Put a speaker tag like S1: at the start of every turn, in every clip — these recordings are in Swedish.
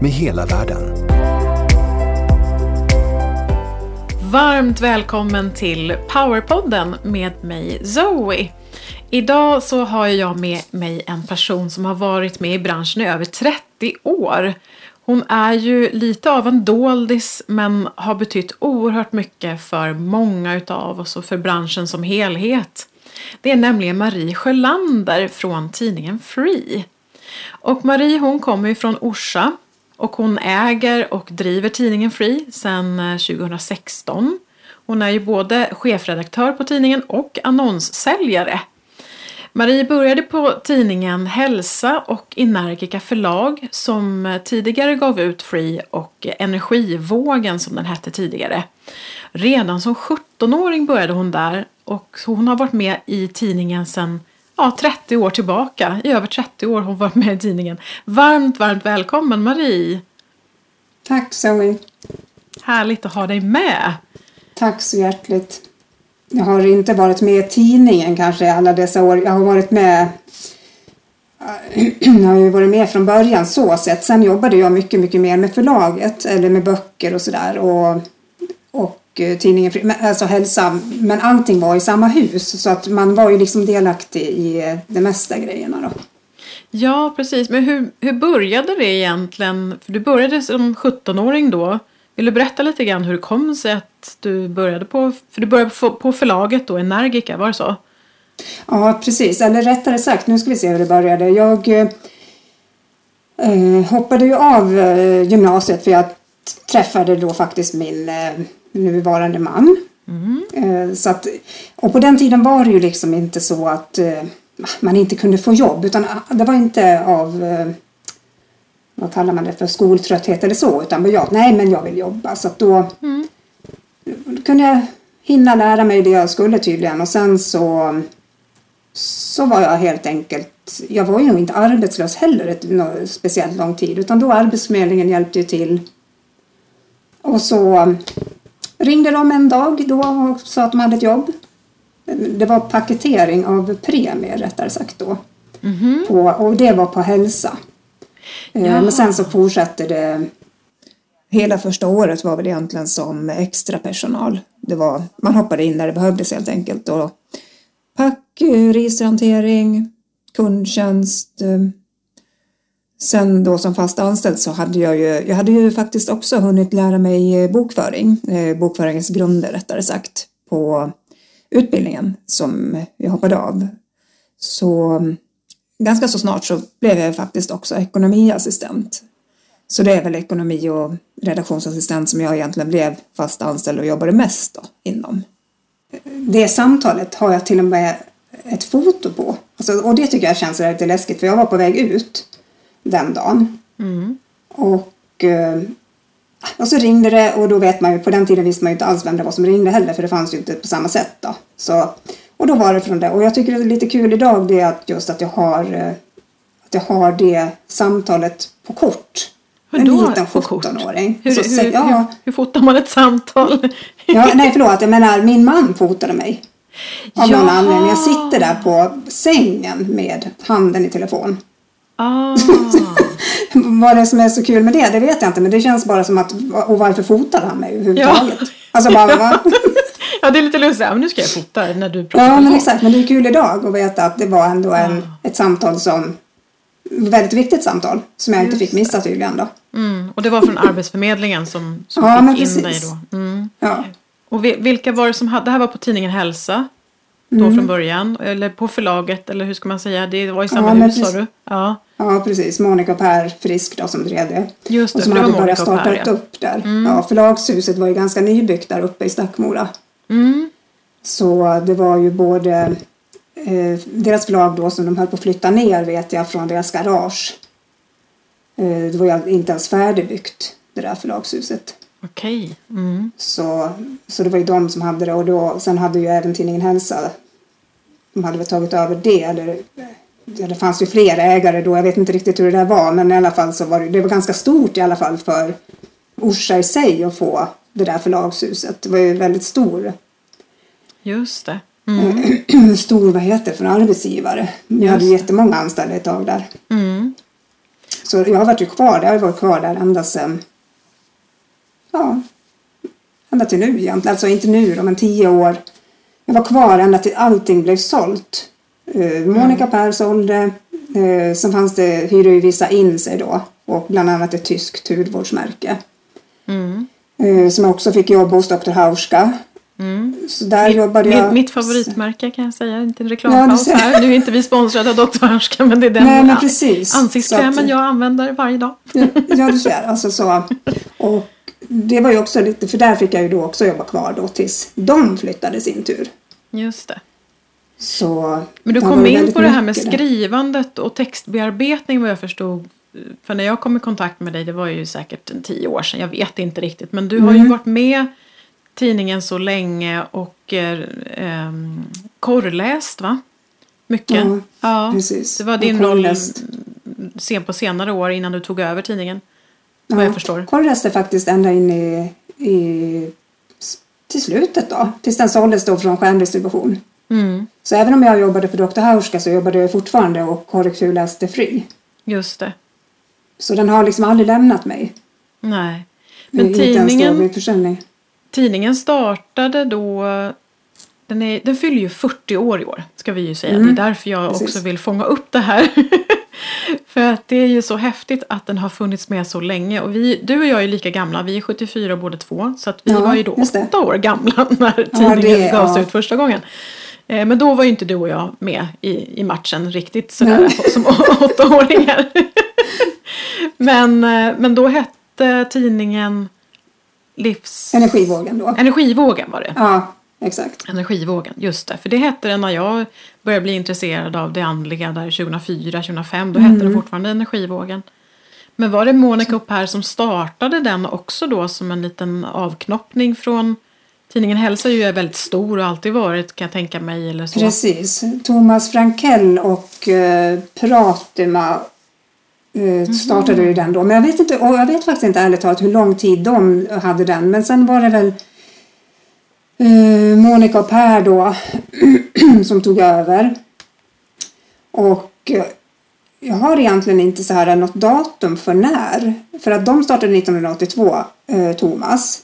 S1: med hela världen.
S2: Varmt välkommen till Powerpodden med mig Zoe. Idag så har jag med mig en person som har varit med i branschen i över 30 år. Hon är ju lite av en doldis men har betytt oerhört mycket för många utav oss och för branschen som helhet. Det är nämligen Marie Sjölander från tidningen Free. Och Marie hon kommer ju från Orsa och hon äger och driver tidningen Free sedan eh, 2016. Hon är ju både chefredaktör på tidningen och annonssäljare. Marie började på tidningen Hälsa och Energica förlag som eh, tidigare gav ut Free och Energivågen som den hette tidigare. Redan som 17-åring började hon där och hon har varit med i tidningen sedan ja, 30 år tillbaka. I över 30 år har hon varit med i tidningen. Varmt, varmt välkommen Marie!
S3: Tack Zoe!
S2: Härligt att ha dig med!
S3: Tack så hjärtligt! Jag har inte varit med i tidningen kanske alla dessa år. Jag har varit med jag har ju varit med från början så sett. Sen jobbade jag mycket, mycket mer med förlaget eller med böcker och sådär. Och, och eh, tidningen, alltså hälsa. Men allting var i samma hus så att man var ju liksom delaktig i eh, de mesta grejerna då.
S2: Ja, precis. Men hur, hur började det egentligen? För du började som 17-åring då. Vill du berätta lite grann hur det kom sig att du började på, för du började på förlaget då, Energica, var det så?
S3: Ja, precis. Eller rättare sagt, nu ska vi se hur det började. Jag eh, hoppade ju av eh, gymnasiet för jag träffade då faktiskt min eh, nuvarande man. Mm. Så att, och på den tiden var det ju liksom inte så att eh, man inte kunde få jobb utan ah, det var inte av eh, vad kallar man det för, skoltrötthet eller så. Utan jag, nej men jag vill jobba. Så att då, mm. kunde jag hinna lära mig det jag skulle tydligen. Och sen så, så var jag helt enkelt, jag var ju nog inte arbetslös heller ett, speciellt lång tid. Utan då Arbetsförmedlingen hjälpte ju till. Och så ringde de en dag då och sa att de hade ett jobb. Det var paketering av premier rättare sagt då. Mm -hmm. på, och det var på hälsa. Eh, ja. Men sen så fortsatte det. Hela första året var väl egentligen som extra personal. Det var, man hoppade in när det behövdes helt enkelt. Och pack, registerhantering, kundtjänst. Sen då som fast anställd så hade jag ju, jag hade ju faktiskt också hunnit lära mig eh, bokföring, eh, bokföringens grunder rättare sagt, på utbildningen som jag hoppade av. Så mm, ganska så snart så blev jag faktiskt också ekonomiassistent. Så det är väl ekonomi och redaktionsassistent som jag egentligen blev fast anställd och jobbade mest då, inom. Det samtalet har jag till och med ett foto på. Alltså, och det tycker jag känns lite läskigt för jag var på väg ut den dagen. Mm. Och, eh, och så ringde det och då vet man ju, på den tiden visste man ju inte alls vem det var som ringde heller för det fanns ju inte på samma sätt då. Så och då var det från det. Och jag tycker det är lite kul idag det är att just att jag har, eh, att jag har det samtalet på kort.
S2: Hur då? En liten 17-åring. Hur,
S3: hur,
S2: hur, ja. hur, hur fotar man ett samtal?
S3: ja, nej förlåt, jag menar min man fotade mig. Av Jaha. någon anledning. Jag sitter där på sängen med handen i telefon.
S2: Ah.
S3: Vad det som är så kul med det, det vet jag inte. Men det känns bara som att, och varför fotade han mig överhuvudtaget? Ja. Alltså bara, va?
S2: ja, det är lite lustigt. Ja, men nu ska jag fota när du pratar.
S3: Ja, men exakt. Men det är kul idag att veta att det var ändå en, ett samtal som väldigt viktigt samtal som jag Just inte fick missa tydligen då.
S2: Mm. Och det var från Arbetsförmedlingen som, som ja, fick in precis. dig då? Mm.
S3: Ja.
S2: Och vilka var det som hade, det här var på tidningen Hälsa? Då mm. från början, eller på förlaget, eller hur ska man säga? Det var i samma ja, hus sa du?
S3: Ja. ja, precis. Monica och Per Frisk då som drev det.
S2: Just det,
S3: och som
S2: det
S3: hade börjat starta ja. upp där. Mm. Ja, förlagshuset var ju ganska nybyggt där uppe i Stackmora.
S2: Mm.
S3: Så det var ju både eh, deras förlag då som de höll på att flytta ner vet jag från deras garage. Eh, det var ju inte ens färdigbyggt, det där förlagshuset.
S2: Okej. Mm.
S3: Så, så det var ju de som hade det och då, sen hade ju även tidningen Hälsa, de hade väl tagit över det. Eller, ja, det fanns ju fler ägare då, jag vet inte riktigt hur det där var men i alla fall så var det, det var ganska stort i alla fall för Orsa i sig att få det där förlagshuset. Det var ju väldigt stor,
S2: Just det.
S3: stor vad heter det för arbetsgivare. Vi hade
S2: det.
S3: jättemånga anställda ett tag där.
S2: Mm.
S3: Så jag har varit ju kvar där, jag har varit kvar där ända sedan, ja, ända till nu egentligen. Alltså inte nu då, men tio år. Jag var kvar ända till allting blev sålt. Uh, Monica Per sålde, uh, sen fanns det, hyrde ju vissa in sig då. Och bland annat ett tyskt hudvårdsmärke.
S2: Mm.
S3: Uh, som jag också fick jobba hos Dr. Hauska.
S2: Mm.
S3: Så där jobbade jag.
S2: Mitt, mitt favoritmärke kan jag säga. Inte en
S3: Ja,
S2: reklampaus
S3: ser.
S2: här. Nu är inte vi sponsrade av Dr. Harska men det är den
S3: Nej, men precis.
S2: ansiktskrämen
S3: att-
S2: jag använder varje dag.
S3: Ja, du ser. Alltså så. Och det var ju också lite, för där fick jag ju då också jobba kvar då tills de flyttade sin tur.
S2: Just det.
S3: Så
S2: Men du
S3: har
S2: kom in på det här med
S3: där.
S2: skrivandet och textbearbetning vad jag förstod. För när jag kom i kontakt med dig, det var ju säkert en tio år sedan, jag vet inte riktigt. Men du har
S3: Mm.
S2: ju varit med tidningen så länge och eh, ehm, korrläst va? Mycket.
S3: Ja,
S2: ja.
S3: precis.
S2: Det var din roll sen på senare år innan du tog över tidningen. Vad jag förstår.
S3: Korrläste faktiskt ända in i, i till slutet då. Tills den såldes då från skärmdistribution.
S2: Mm,
S3: Så även om jag jobbade på Dr. Hauska så jobbade jag fortfarande och korrekturläste fri.
S2: just det.
S3: Så den har liksom aldrig lämnat mig.
S2: Nej. Men tidningen, tidningen startade då den, är, den fyller ju 40 år i år, ska vi ju säga.
S3: Mm,
S2: Det är därför jag
S3: precis.
S2: också vill fånga upp det här. För att det är ju så häftigt att den har funnits med så länge. Och vi, du och jag är lika gamla, vi är 74 båda två. Så att vi
S3: Ja,
S2: var ju då åtta år gamla när tidningen
S3: det-
S2: gavs
S3: ja.
S2: ut första gången. Eh, Men då var ju inte du och jag med i, i matchen riktigt sådär som å- åttaåringar. men, eh, men då hette tidningen Livs...
S3: Energivågen då.
S2: Energivågen var det.
S3: Ja, exakt.
S2: Energivågen, just det. För det hette det när jag började bli intresserad av det andliga där 2004, 2005. Då hette
S3: Mm.
S2: det fortfarande Energivågen. Men var det Monica och Per som startade den också då som en liten avknoppning från Tidningen Hälsa är ju väldigt stor och alltid varit kan jag tänka mig. Eller så.
S3: Precis. Thomas Frankell och eh, Pratima
S2: Mhm.
S3: eh, startade ju den då. Men jag vet, inte, och jag vet faktiskt inte ärligt talat hur lång tid de hade den. Men sen var det väl eh, Monica och Per då som tog över. Och eh, jag har egentligen inte så här något datum för när. För att de startade 1982, eh, Thomas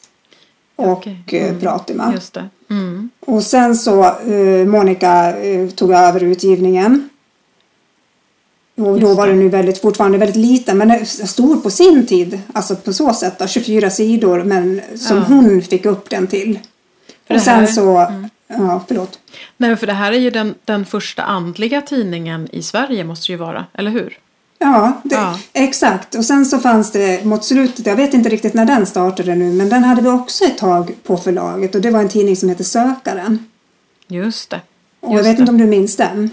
S3: och
S2: Okej.
S3: eh, Pratima.
S2: Just det. Mm.
S3: Och sen så eh, Monica eh, tog över utgivningen. Och då var
S2: det.
S3: den ju väldigt, fortfarande väldigt liten men den stor på sin tid. Alltså på så sätt då, 24 sidor men som
S2: Ja.
S3: hon fick upp den till.
S2: För
S3: och
S2: här-
S3: sen så, ja förlåt.
S2: Nej, för det här är ju den, den första andliga tidningen i Sverige måste ju vara, eller hur?
S3: Ja, det,
S2: Ja.
S3: exakt. Och sen så fanns det mot slutet, jag vet inte riktigt när den startade nu, men den hade vi också ett tag på förlaget och det var en tidning som heter Sökaren.
S2: Just det.
S3: Och jag
S2: Just
S3: vet
S2: det.
S3: inte om du minns den?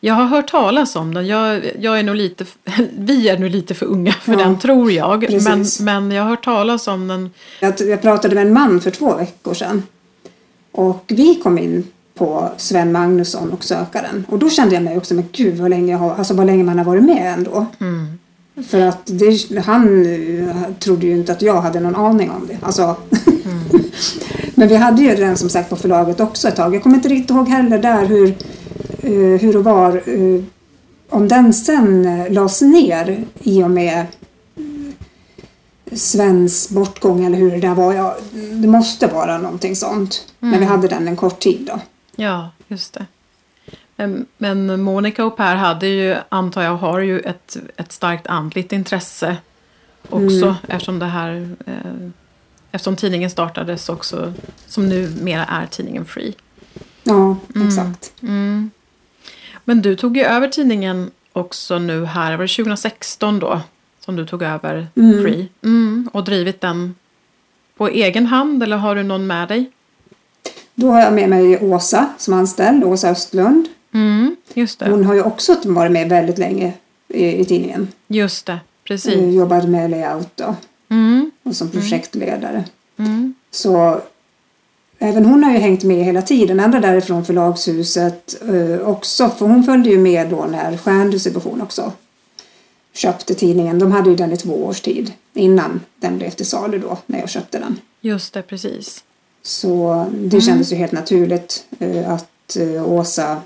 S2: Jag har hört talas om den. Jag, jag är nog lite, vi är nog lite för unga för
S3: Ja,
S2: den tror jag. Men, men jag har hört talas om den.
S3: Jag, jag pratade med en man för två veckor sedan. Och vi kom in på Sven Magnusson och Sökaren. Och då kände jag mig också, men gud vad länge, jag har, alltså vad länge man har varit med ändå.
S2: Mm.
S3: För att det, han eh, trodde ju inte att jag hade någon aning om det. Alltså, men vi hade ju den som sagt på förlaget också ett tag. Jag kommer inte riktigt ihåg heller där hur, eh, hur det var. eh, om den sen lades ner i och med Svens bortgång eller hur det där var. Ja, det måste vara någonting sånt. Men vi hade den en kort tid då.
S2: Ja, just det. Men, men Monica och Per hade ju, antar jag, har ju ett, ett starkt andligt intresse också.
S3: Mm.
S2: Eftersom det här, eh, eftersom tidningen startades också, som numera är tidningen Free.
S3: Ja, exakt.
S2: Mm. Men du tog ju över tidningen också nu här, var det 2016 då? Som du tog över
S3: Mm.
S2: Free. Mm. Och drivit den på egen hand eller har du någon med dig?
S3: Då har jag med mig Åsa som anställd, Åsa Östlund.
S2: Mm. Just det.
S3: Hon har ju också varit med väldigt länge i, i tidningen.
S2: Just det. precis.
S3: Eh, jobbade med layout då.
S2: Mm.
S3: Och som projektledare.
S2: Mm.
S3: Så även hon har ju hängt med hela tiden. Ända därifrån förlagshuset eh, också. För hon följde ju med då när Stjärndistribution också köpte tidningen. De hade ju den i två års tid. Innan den blev till salu då. När jag köpte den.
S2: Just det, precis.
S3: Så det kändes ju helt naturligt eh, att eh, Åsa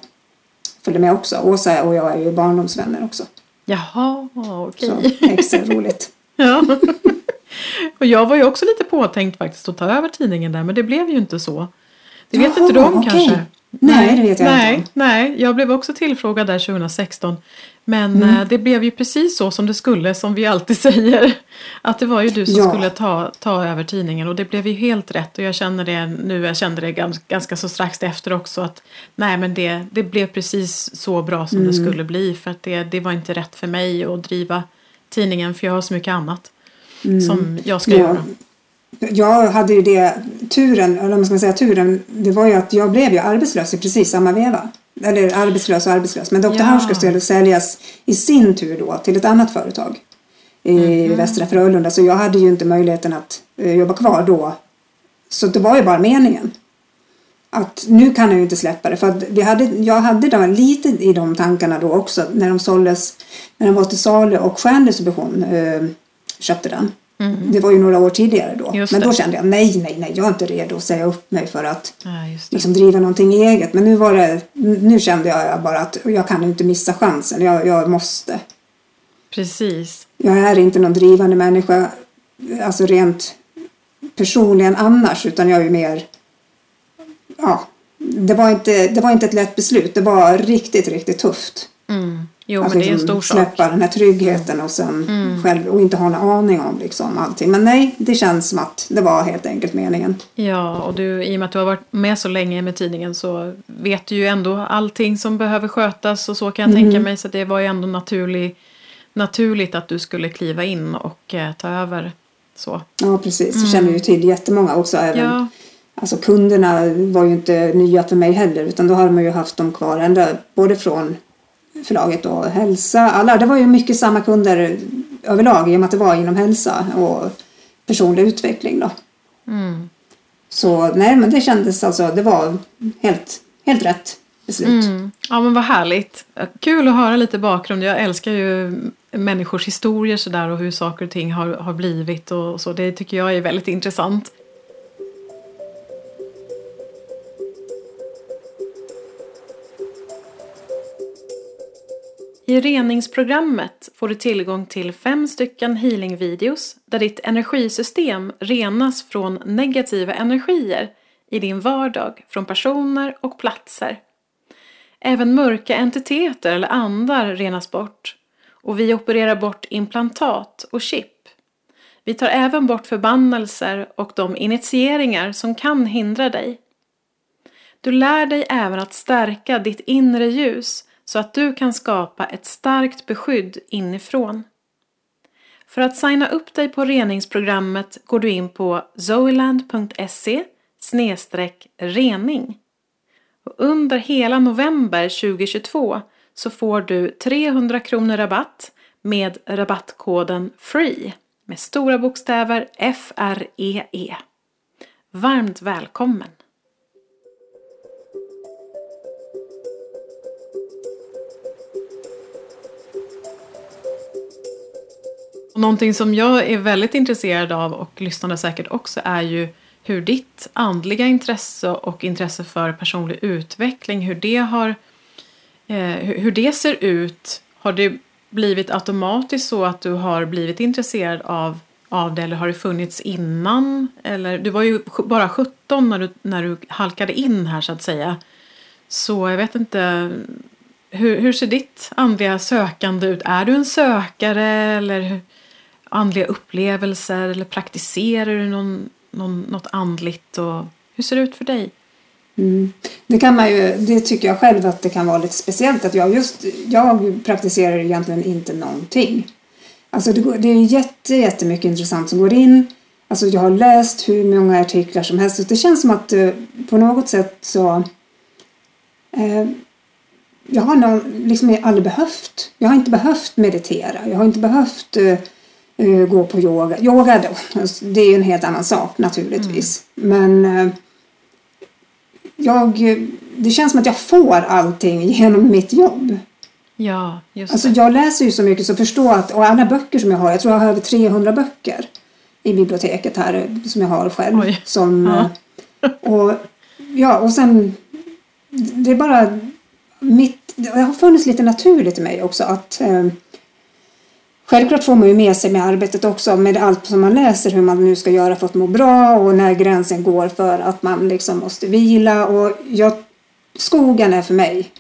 S3: följde med också. Åsa och jag är ju barndomsvänner också.
S2: Jaha, okej.
S3: Så extra roligt.
S2: Ja. och jag var ju också lite påtänkt faktiskt att ta över tidningen där, men det blev ju inte så. Det vet
S3: Jaha,
S2: inte de
S3: okej.
S2: kanske?
S3: Nej, det vet jag
S2: nej,
S3: inte.
S2: Nej, jag blev också tillfrågad där 2016. Men
S3: Mm.
S2: eh, det blev ju precis så som det skulle, som vi alltid säger. Att det var ju du som
S3: Ja.
S2: skulle ta, ta över tidningen och det blev ju helt rätt. Och jag känner det nu, jag kände det ganska, ganska så strax efter också att nej men det, det blev precis så bra som
S3: Mm.
S2: det skulle bli. För att det, det var inte rätt för mig att driva tidningen för jag har så mycket annat som jag ska
S3: Mm. Ja.
S2: göra.
S3: Jag hade ju det turen, eller man ska säga turen, det var ju att jag blev ju arbetslös i precis samma veva. Eller arbetslös och arbetslös. Men Dr.
S2: Ja.
S3: House skulle säljas i sin tur då till ett annat företag i
S2: Mhm.
S3: Västra Frölunda. Så jag hade ju inte möjligheten att eh, jobba kvar då. Så det var ju bara meningen. Att nu kan jag ju inte släppa det. För att vi hade, jag hade då lite i de tankarna då också när de såldes. När de var till salu och Stjärndistribution eh, köpte den. Det var ju några år tidigare då.
S2: Just
S3: Men
S2: det.
S3: då kände jag nej, nej, nej, jag är inte redo att säga upp mig för att
S2: Ja,
S3: liksom driva någonting eget. Men nu var det, nu kände jag bara att jag kan inte missa chansen. Jag, jag måste.
S2: Precis.
S3: Jag är inte någon drivande människa, alltså rent personligen annars, utan jag är ju mer, ja, det var inte, det var inte ett lätt beslut. Det var riktigt, riktigt tufft.
S2: Mm. Jo,
S3: att
S2: men det är en
S3: liksom
S2: stor sak.
S3: släppa den här tryggheten och sen
S2: Mm.
S3: själv och inte ha en aning om liksom allting. Men nej, det känns som att det var helt enkelt meningen.
S2: Ja, och du, i och med att du har varit med så länge med tidningen så vet du ju ändå allting som behöver skötas och så kan jag
S3: Mm.
S2: tänka mig. Så det var ju ändå naturlig, naturligt att du skulle kliva in och eh, ta över. Så.
S3: Ja, precis. Jag känner ju till jättemånga också. Även,
S2: Mm. Ja,
S3: Alltså kunderna var ju inte nya för mig heller utan då har man ju haft dem kvar ända både från förlaget och hälsa. Alla, det var ju mycket samma kunder överlag i och med att det var inom hälsa och personlig utveckling då.
S2: mm.
S3: Så nej men det kändes alltså, det var helt, helt rätt beslut.
S2: Mm. ja men vad härligt. Kul att höra lite bakgrund. Jag älskar ju människors historier sådär och hur saker och ting har, har blivit och så. Det tycker jag är väldigt intressant. I reningsprogrammet får du tillgång till fem stycken healingvideos där ditt energisystem renas från negativa energier i din vardag från personer och platser. Även mörka entiteter eller andar renas bort och vi opererar bort implantat och chip. Vi tar även bort förbannelser och de initieringar som kan hindra dig. Du lär dig även att stärka ditt inre ljus så att du kan skapa ett starkt beskydd inifrån. För att signa upp dig på reningsprogrammet går du in på zoeland.se rening. Och under hela november 2022 så får du 300 kronor rabatt med rabattkoden FREE med stora bokstäver F-R-E-E. Varmt välkommen! Någonting som jag är väldigt intresserad av och lyssnarna säkert också är ju hur ditt andliga intresse och intresse för personlig utveckling, hur det har eh, hur det ser ut. Har det blivit automatiskt så att du har blivit intresserad av, av det eller har det funnits innan? Eller, du var ju bara 17 när du, när du halkade in här så att säga. Så jag vet inte, hur, hur ser ditt andliga sökande ut? Är du en sökare eller hur- andliga upplevelser eller praktiserar du någon, någon, något andligt? Och, hur ser det ut för dig?
S3: Mm. Det kan man ju, det tycker jag själv att det kan vara lite speciellt att jag just, jag praktiserar egentligen inte någonting. Alltså det, går, det är jätte, jättemycket intressant som går in. Alltså jag har läst hur många artiklar som helst. och det känns som att eh, på något sätt så... Eh, jag har någon, liksom aldrig behövt. Jag har inte behövt meditera. Jag har inte behövt eh, gå på yoga. Yoga då, alltså, det är ju en helt annan sak naturligtvis. Men uh, jag, det känns som att jag får allting genom mitt jobb.
S2: Ja, just
S3: Alltså jag läser ju så mycket så förstå att, och alla böcker som jag har, jag tror jag har över 300 böcker i biblioteket här som jag har själv.
S2: Oj.
S3: Som,
S2: Ja.
S3: eh, och, ja, och sen, det är bara mitt, det har funnits lite naturligt i mig också att eh, Självklart får man ju med sig med arbetet också med allt som man läser hur man nu ska göra för att må bra och när gränsen går för att man liksom måste vila och jag, skogen är för mig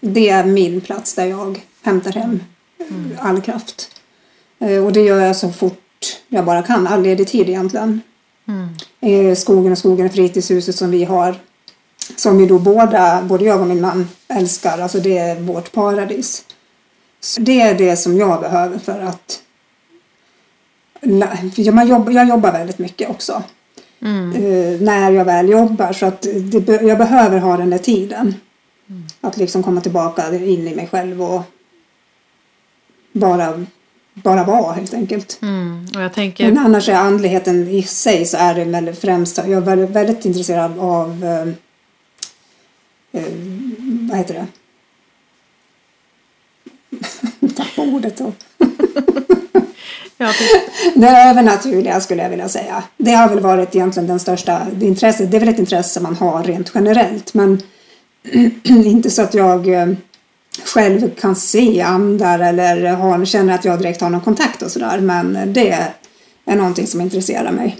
S3: det är min plats där jag hämtar hem all kraft. Eh, Och det gör jag så fort jag bara kan, all ledig tid egentligen. Eh, Skogen och skogen är fritidshuset som vi har. Som vi då båda, både jag och min man älskar. Alltså det är vårt paradis. Så det är det som jag behöver för att... för jag- man jobb, jag jobbar väldigt mycket också. Eh, när jag väl jobbar. Så att det, jag behöver ha den där tiden. Att liksom komma tillbaka in i mig själv och bara, bara vara helt enkelt.
S2: Mm. Tänker,
S3: Men annars är andligheten i sig så är det väldigt främst, jag är väldigt, väldigt intresserad av, eh, eh, vad heter det? Ordet då.
S2: jag tänker
S3: Det övernaturliga skulle jag vilja säga. Det har väl varit egentligen den största intresset. Det är väl ett intresse man har rent generellt. Men inte så att jag eh, själv kan se andar eller har, känner att jag direkt har någon kontakt och sådär. Men det är någonting som intresserar mig.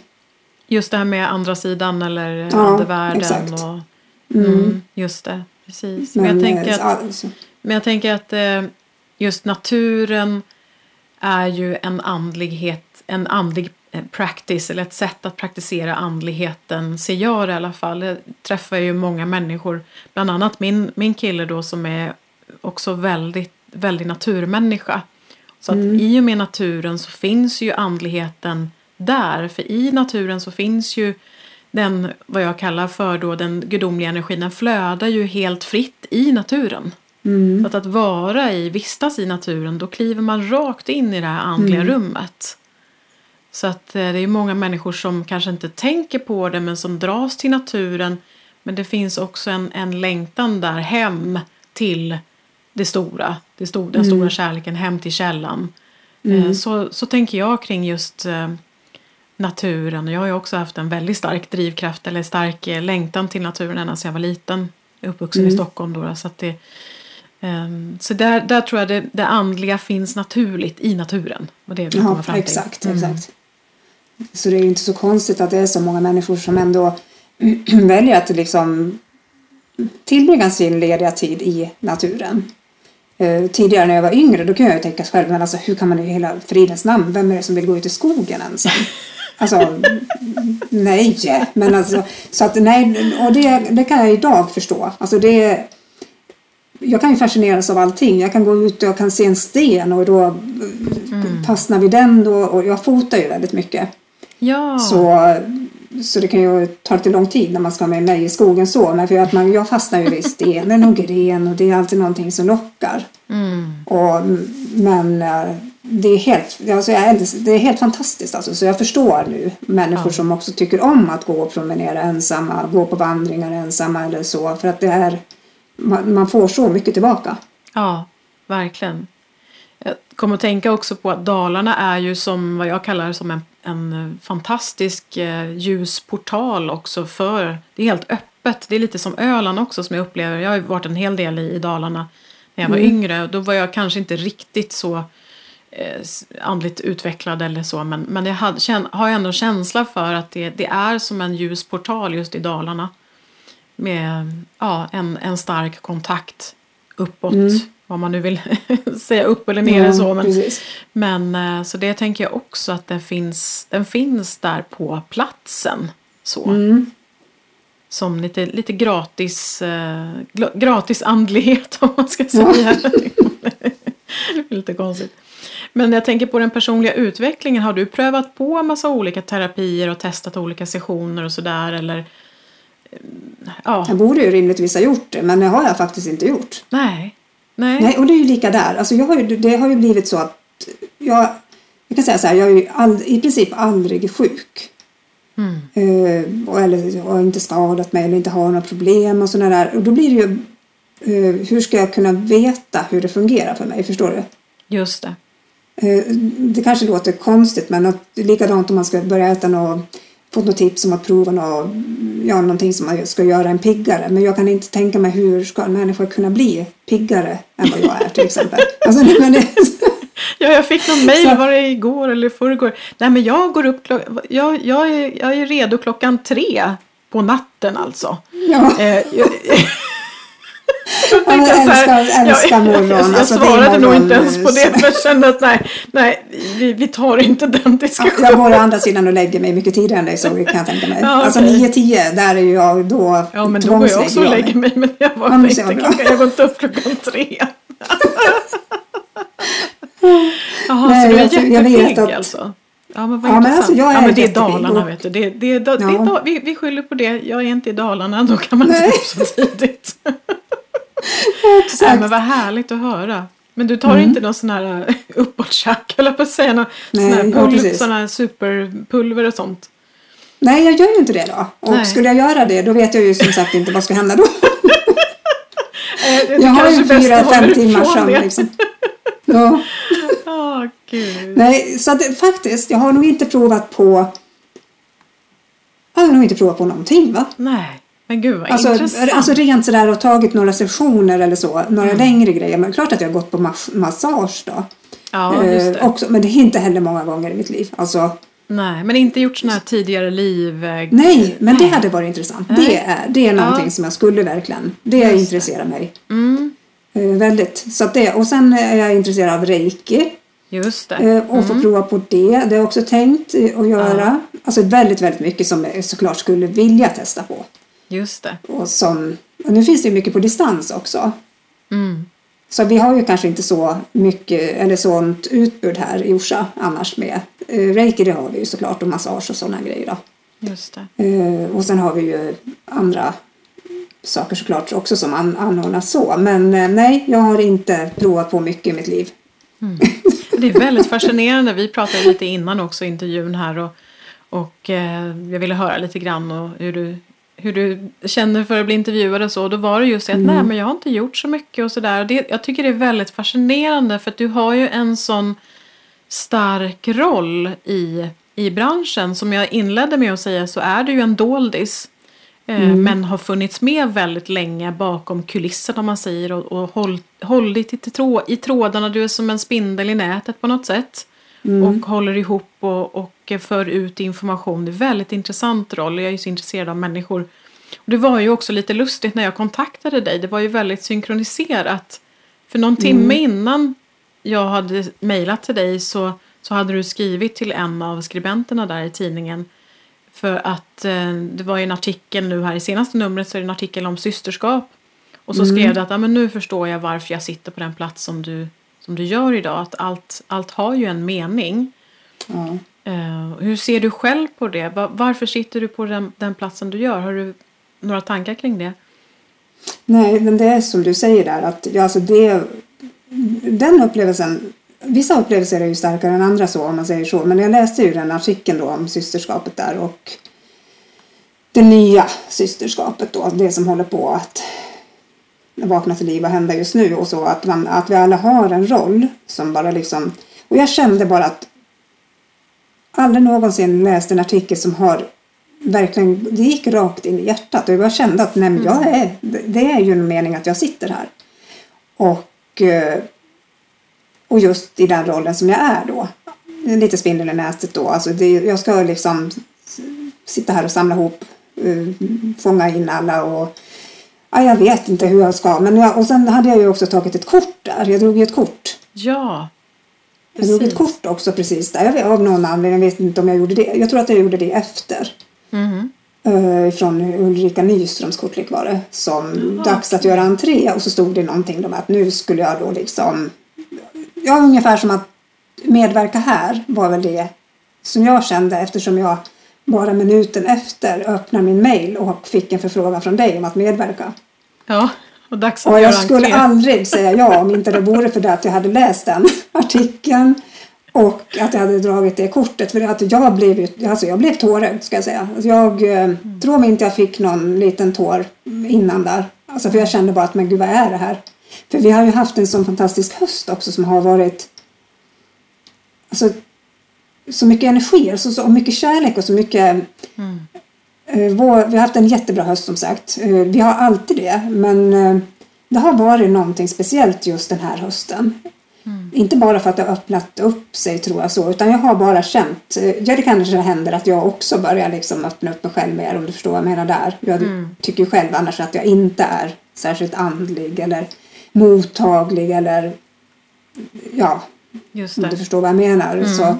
S2: just det här med andra sidan eller
S3: Ja,
S2: andevärlden.
S3: exakt.
S2: Och, mm, just det, precis. Men, jag
S3: Men,
S2: tänker
S3: eh,
S2: att,
S3: alltså,
S2: men jag tänker att eh, just naturen är ju en andlighet, en andlig eh, practice eller ett sätt att praktisera andligheten ser jag det i alla fall. Jag träffar ju många människor, bland annat min, min kille då som är också väldigt, väldigt naturmänniska. Så att i och med naturen så finns ju andligheten där. För i naturen så finns ju den, vad jag kallar för då, den gudomliga energin, den flödar ju helt fritt i naturen. Så att, att vara i, vistas i naturen, då kliver man rakt in i det här andliga rummet. Så att eh, det är många människor som kanske inte tänker på det men som dras till naturen. Men det finns också en, en längtan där hem till det stora, det sto- den stora kärleken, hem till källan. Eh, Så, så tänker jag kring just eh, naturen. Och Jag har ju också haft en väldigt stark drivkraft eller stark eh, längtan till naturen ända sedan jag var liten. Jag är uppvuxen i Stockholm då. Så, att det, ehm, så där, där tror jag det, det andliga finns naturligt i naturen. Och det vill
S3: Ja,
S2: fram till.
S3: exakt, exakt. Så det är ju inte så konstigt att det är så många människor som ändå väljer att liksom tillbringa sin lediga tid i naturen. Eh, tidigare när jag var yngre då kunde jag ju tänka själv, men alltså hur kan man i hela fridens namn, vem är det som vill gå ut i skogen ensam? Alltså, nej, men alltså, så att nej, och det, det kan jag idag förstå. Alltså det, jag kan ju fascineras av allting. Jag kan gå ut och jag kan se en sten och då mm. fastnar vi den då. Och jag fotar ju väldigt mycket.
S2: Ja,
S3: Så, så det kan ju ta lite lång tid när man ska med mig i skogen så. Men för att man, jag fastnar ju vid stenen och gren och det är alltid någonting som lockar.
S2: mm.
S3: Och, men eh, det är helt, alltså jag det är helt fantastiskt alltså. Så jag förstår nu människor
S2: Ja.
S3: som också tycker om att gå och promenera ensamma, gå på vandringar ensamma eller så. För att det är, man, man får så mycket tillbaka.
S2: ja, verkligen. Jag kommer att tänka också på att Dalarna är ju som vad jag kallar som en, en fantastisk eh, ljusportal också för, det är helt öppet. Det är lite som Öland också som jag upplever. Jag har ju varit en hel del i, i Dalarna när jag var yngre. Då var jag kanske inte riktigt så eh, andligt utvecklad eller så. Men, men jag hade, känn, har ändå en känsla för att det, det är som en ljusportal just i Dalarna. Med ja, en, en stark kontakt uppåt. Vad man nu vill säga upp eller ner
S3: Ja,
S2: så. Men,
S3: precis.
S2: men eh, så det tänker jag också att den finns, den finns där på platsen. Så.
S3: Mm.
S2: Som lite, lite gratis, eh, gratis andlighet om man ska säga. är lite konstigt. Men jag tänker på den personliga utvecklingen. Har du prövat på massa olika terapier och testat olika sessioner och sådär? Eller ja,
S3: Jag borde ju rimligtvis ha gjort det, men det har jag faktiskt inte gjort.
S2: nej. Nej.
S3: Nej, och det är ju lika där. Alltså jag har ju, det har ju blivit så att jag, jag kan säga så här, jag är ju ald, i princip aldrig sjuk.
S2: Mm.
S3: Eh, eller har inte skadat mig eller inte har några problem och sådana där. Och då blir det ju, eh, hur ska jag kunna veta hur det fungerar för mig? Förstår du?
S2: Just det.
S3: Eh, Det kanske låter konstigt men att, likadant om man ska börja äta något, fått något tips om att prova något, ja, någonting som ska göra en piggare. Men jag kan inte tänka mig hur ska en människa kunna bli piggare än vad jag är till exempel. Alltså, men det,
S2: Ja, jag fick någon mejl, var det igår eller förrgår? Nej, men jag går upp jag, jag, är, jag är redo klockan tre på natten alltså.
S3: ja,
S2: Eh, jag, jag
S3: jag
S2: så här,
S3: älskar, älskar
S2: jag,
S3: morgon.
S2: jag, jag
S3: Alltså, är
S2: svarade nog inte ens på det jag kände att nej, nej vi, vi tar inte den diskussionen.
S3: Jag går å andra sidan och lägger mig mycket tidigare än dig så kan jag tänka mig.
S2: Ja,
S3: Alltså
S2: okej.
S3: 9-10 där är jag då
S2: Ja, men då går jag också och
S3: jag
S2: lägger mig. Men jag var
S3: bra.
S2: klockan, jag går inte upp klockan tre. Jaha,
S3: Nej,
S2: så du är
S3: alltså, jag
S2: jättepigg
S3: att-
S2: alltså? Ja, men vad
S3: Ja, men alltså, jag är
S2: ja, men det är Dalarna,
S3: och-
S2: vet du. Det, det, det,
S3: Ja.
S2: det, vi, vi skyller på det. Jag är inte i Dalarna, då kan man inte
S3: Nej.
S2: gå upp så tidigt.
S3: Exakt.
S2: men vad härligt att höra. Men du tar inte någon sån här uh, uppåttjack, eller på att säga, någon sån
S3: Nej,
S2: här,
S3: ja,
S2: pul-
S3: precis.
S2: sån här superpulver och sånt?
S3: Nej, jag gör ju inte det då. Och
S2: Nej.
S3: skulle jag göra det då vet jag ju som sagt inte vad ska hända då.
S2: Eh,
S3: Jag har ju fyra, fem timmar sömn liksom. Ja.
S2: Åh, gud.
S3: Nej, så att, faktiskt, jag har nog inte provat på jag har nog inte provat på någonting va?
S2: Nej, men gud vad
S3: Alltså,
S2: intressant.
S3: alltså rent sådär och tagit några sessioner eller så,
S2: Mm.
S3: några längre grejer. Men klart att jag har gått på mas- massage då.
S2: ja, just det.
S3: Eh, också, men det är inte heller många gånger i mitt liv. Alltså,
S2: Nej, men inte gjort sådana här tidigare liv... eh,
S3: nej, men det hade varit intressant.
S2: Nej.
S3: Det är, det är någonting
S2: Ja.
S3: som jag skulle verkligen, det
S2: Just det.
S3: intresserar mig.
S2: Mm,
S3: Eh, väldigt. Så det, och sen är jag intresserad av reiki.
S2: just det.
S3: Eh, och få prova på det. Det har jag också tänkt eh, att göra. Alltså väldigt, väldigt mycket som jag såklart skulle vilja testa på.
S2: Just det.
S3: Och som, och nu finns det ju mycket på distans också.
S2: Mm.
S3: Så vi har ju kanske inte så mycket eller sånt utbud här i Orsa annars med. Eh, reiki det har vi ju såklart och massage och sådana grejer då.
S2: Just det.
S3: Eh, och sen har vi ju andra saker såklart också som an- anordnas så. Men eh, nej, jag har inte provat på mycket i mitt liv.
S2: Det är väldigt fascinerande. Vi pratade lite innan också i intervjun här och, och jag ville höra lite grann och hur du, hur du känner för att bli intervjuad och så. Då var det just det att nej men jag har inte gjort så mycket och sådär. Jag tycker det är väldigt fascinerande för att du har ju en sån stark roll i, i branschen. Som jag inledde med att säga så är du ju en doldis. eh, Men har funnits med väldigt länge bakom kulisserna om man säger och, och håll, hållit i, trå, i trådarna. Du är som en spindel i nätet på något sätt. Och håller ihop och, och för ut information. Det är en väldigt intressant roll. Jag är ju så intresserad av människor. Och det var ju också lite lustigt när jag kontaktade dig. Det var ju väldigt synkroniserat. För någon timme innan jag hade mejlat till dig så, så hade du skrivit till en av skribenterna där i tidningen. För att eh, det var ju en artikel nu här i senaste numret så är det en artikel om systerskap. Och så skrev det att ja, men nu förstår jag varför jag sitter på den plats som du, som du gör idag. Att allt, allt har ju en mening.
S3: Ja.
S2: Eh, hur ser du själv på det? Va- varför sitter du på den, den platsen du gör? Har du några tankar kring det?
S3: Nej, men det är som du säger där att ja, alltså det, den upplevelsen, vissa upplevelser är ju starkare än andra så om man säger så. Men jag läste ju den artikeln då om systerskapet där och det nya systerskapet då, det som håller på att vakna till liv och hända just nu och så att, man, att vi alla har en roll som bara liksom och jag kände bara att aldrig någonsin läst en artikel som har verkligen, det gick rakt in i hjärtat och jag kände att nej, jag är, det är ju en mening att jag sitter här. Och, eh, och just i den rollen som jag är då. Lite spindel i nätet då. Alltså det, jag ska liksom sitta här och samla ihop, eh, fånga in alla och ja, jag vet inte hur jag ska. Men jag, och sen hade jag ju också tagit ett kort där. Jag drog ju ett kort.
S2: Ja,
S3: Jag drog ett
S2: precis.
S3: kort också precis där. Jag vet, av någon anledning, jag vet inte om jag gjorde det. Jag tror att jag gjorde det efter.
S2: Mhm.
S3: Uh, från Ulrika Nyströms kortlek var det. Som dags att göra entré. Och så stod det någonting om att nu skulle jag då liksom. Ja, ungefär som att medverka här var väl det som jag kände eftersom jag bara minuten efter öppnar min mail och fick en förfrågan från dig om att medverka.
S2: Ja, och dags att
S3: Och jag skulle
S2: entré.
S3: aldrig säga ja om inte det vore för det att jag hade läst den artikeln och att jag hade dragit det kortet. För att jag blev, alltså jag blev tårögd ska jag säga. Alltså jag eh, tror mig inte jag fick någon liten tår innan där. Alltså för jag kände bara att men gud vad är det här? För vi har ju haft en sån fantastisk höst också som har varit alltså, så mycket energi så, så, och mycket kärlek och så mycket Eh, vår, vi har haft en jättebra höst som sagt. Eh, Vi har alltid det. Men eh, det har varit någonting speciellt just den här hösten. Inte bara för att det har öppnat upp sig tror jag så. Utan jag har bara känt. eh, Ja det kanske händer att jag också börjar liksom öppna upp mig själv mer. Om du förstår vad jag menar där. Jag tycker ju själv annars att jag inte är särskilt andlig. Eller mottaglig. Eller ja,
S2: Just
S3: om du förstår vad jag menar. Så,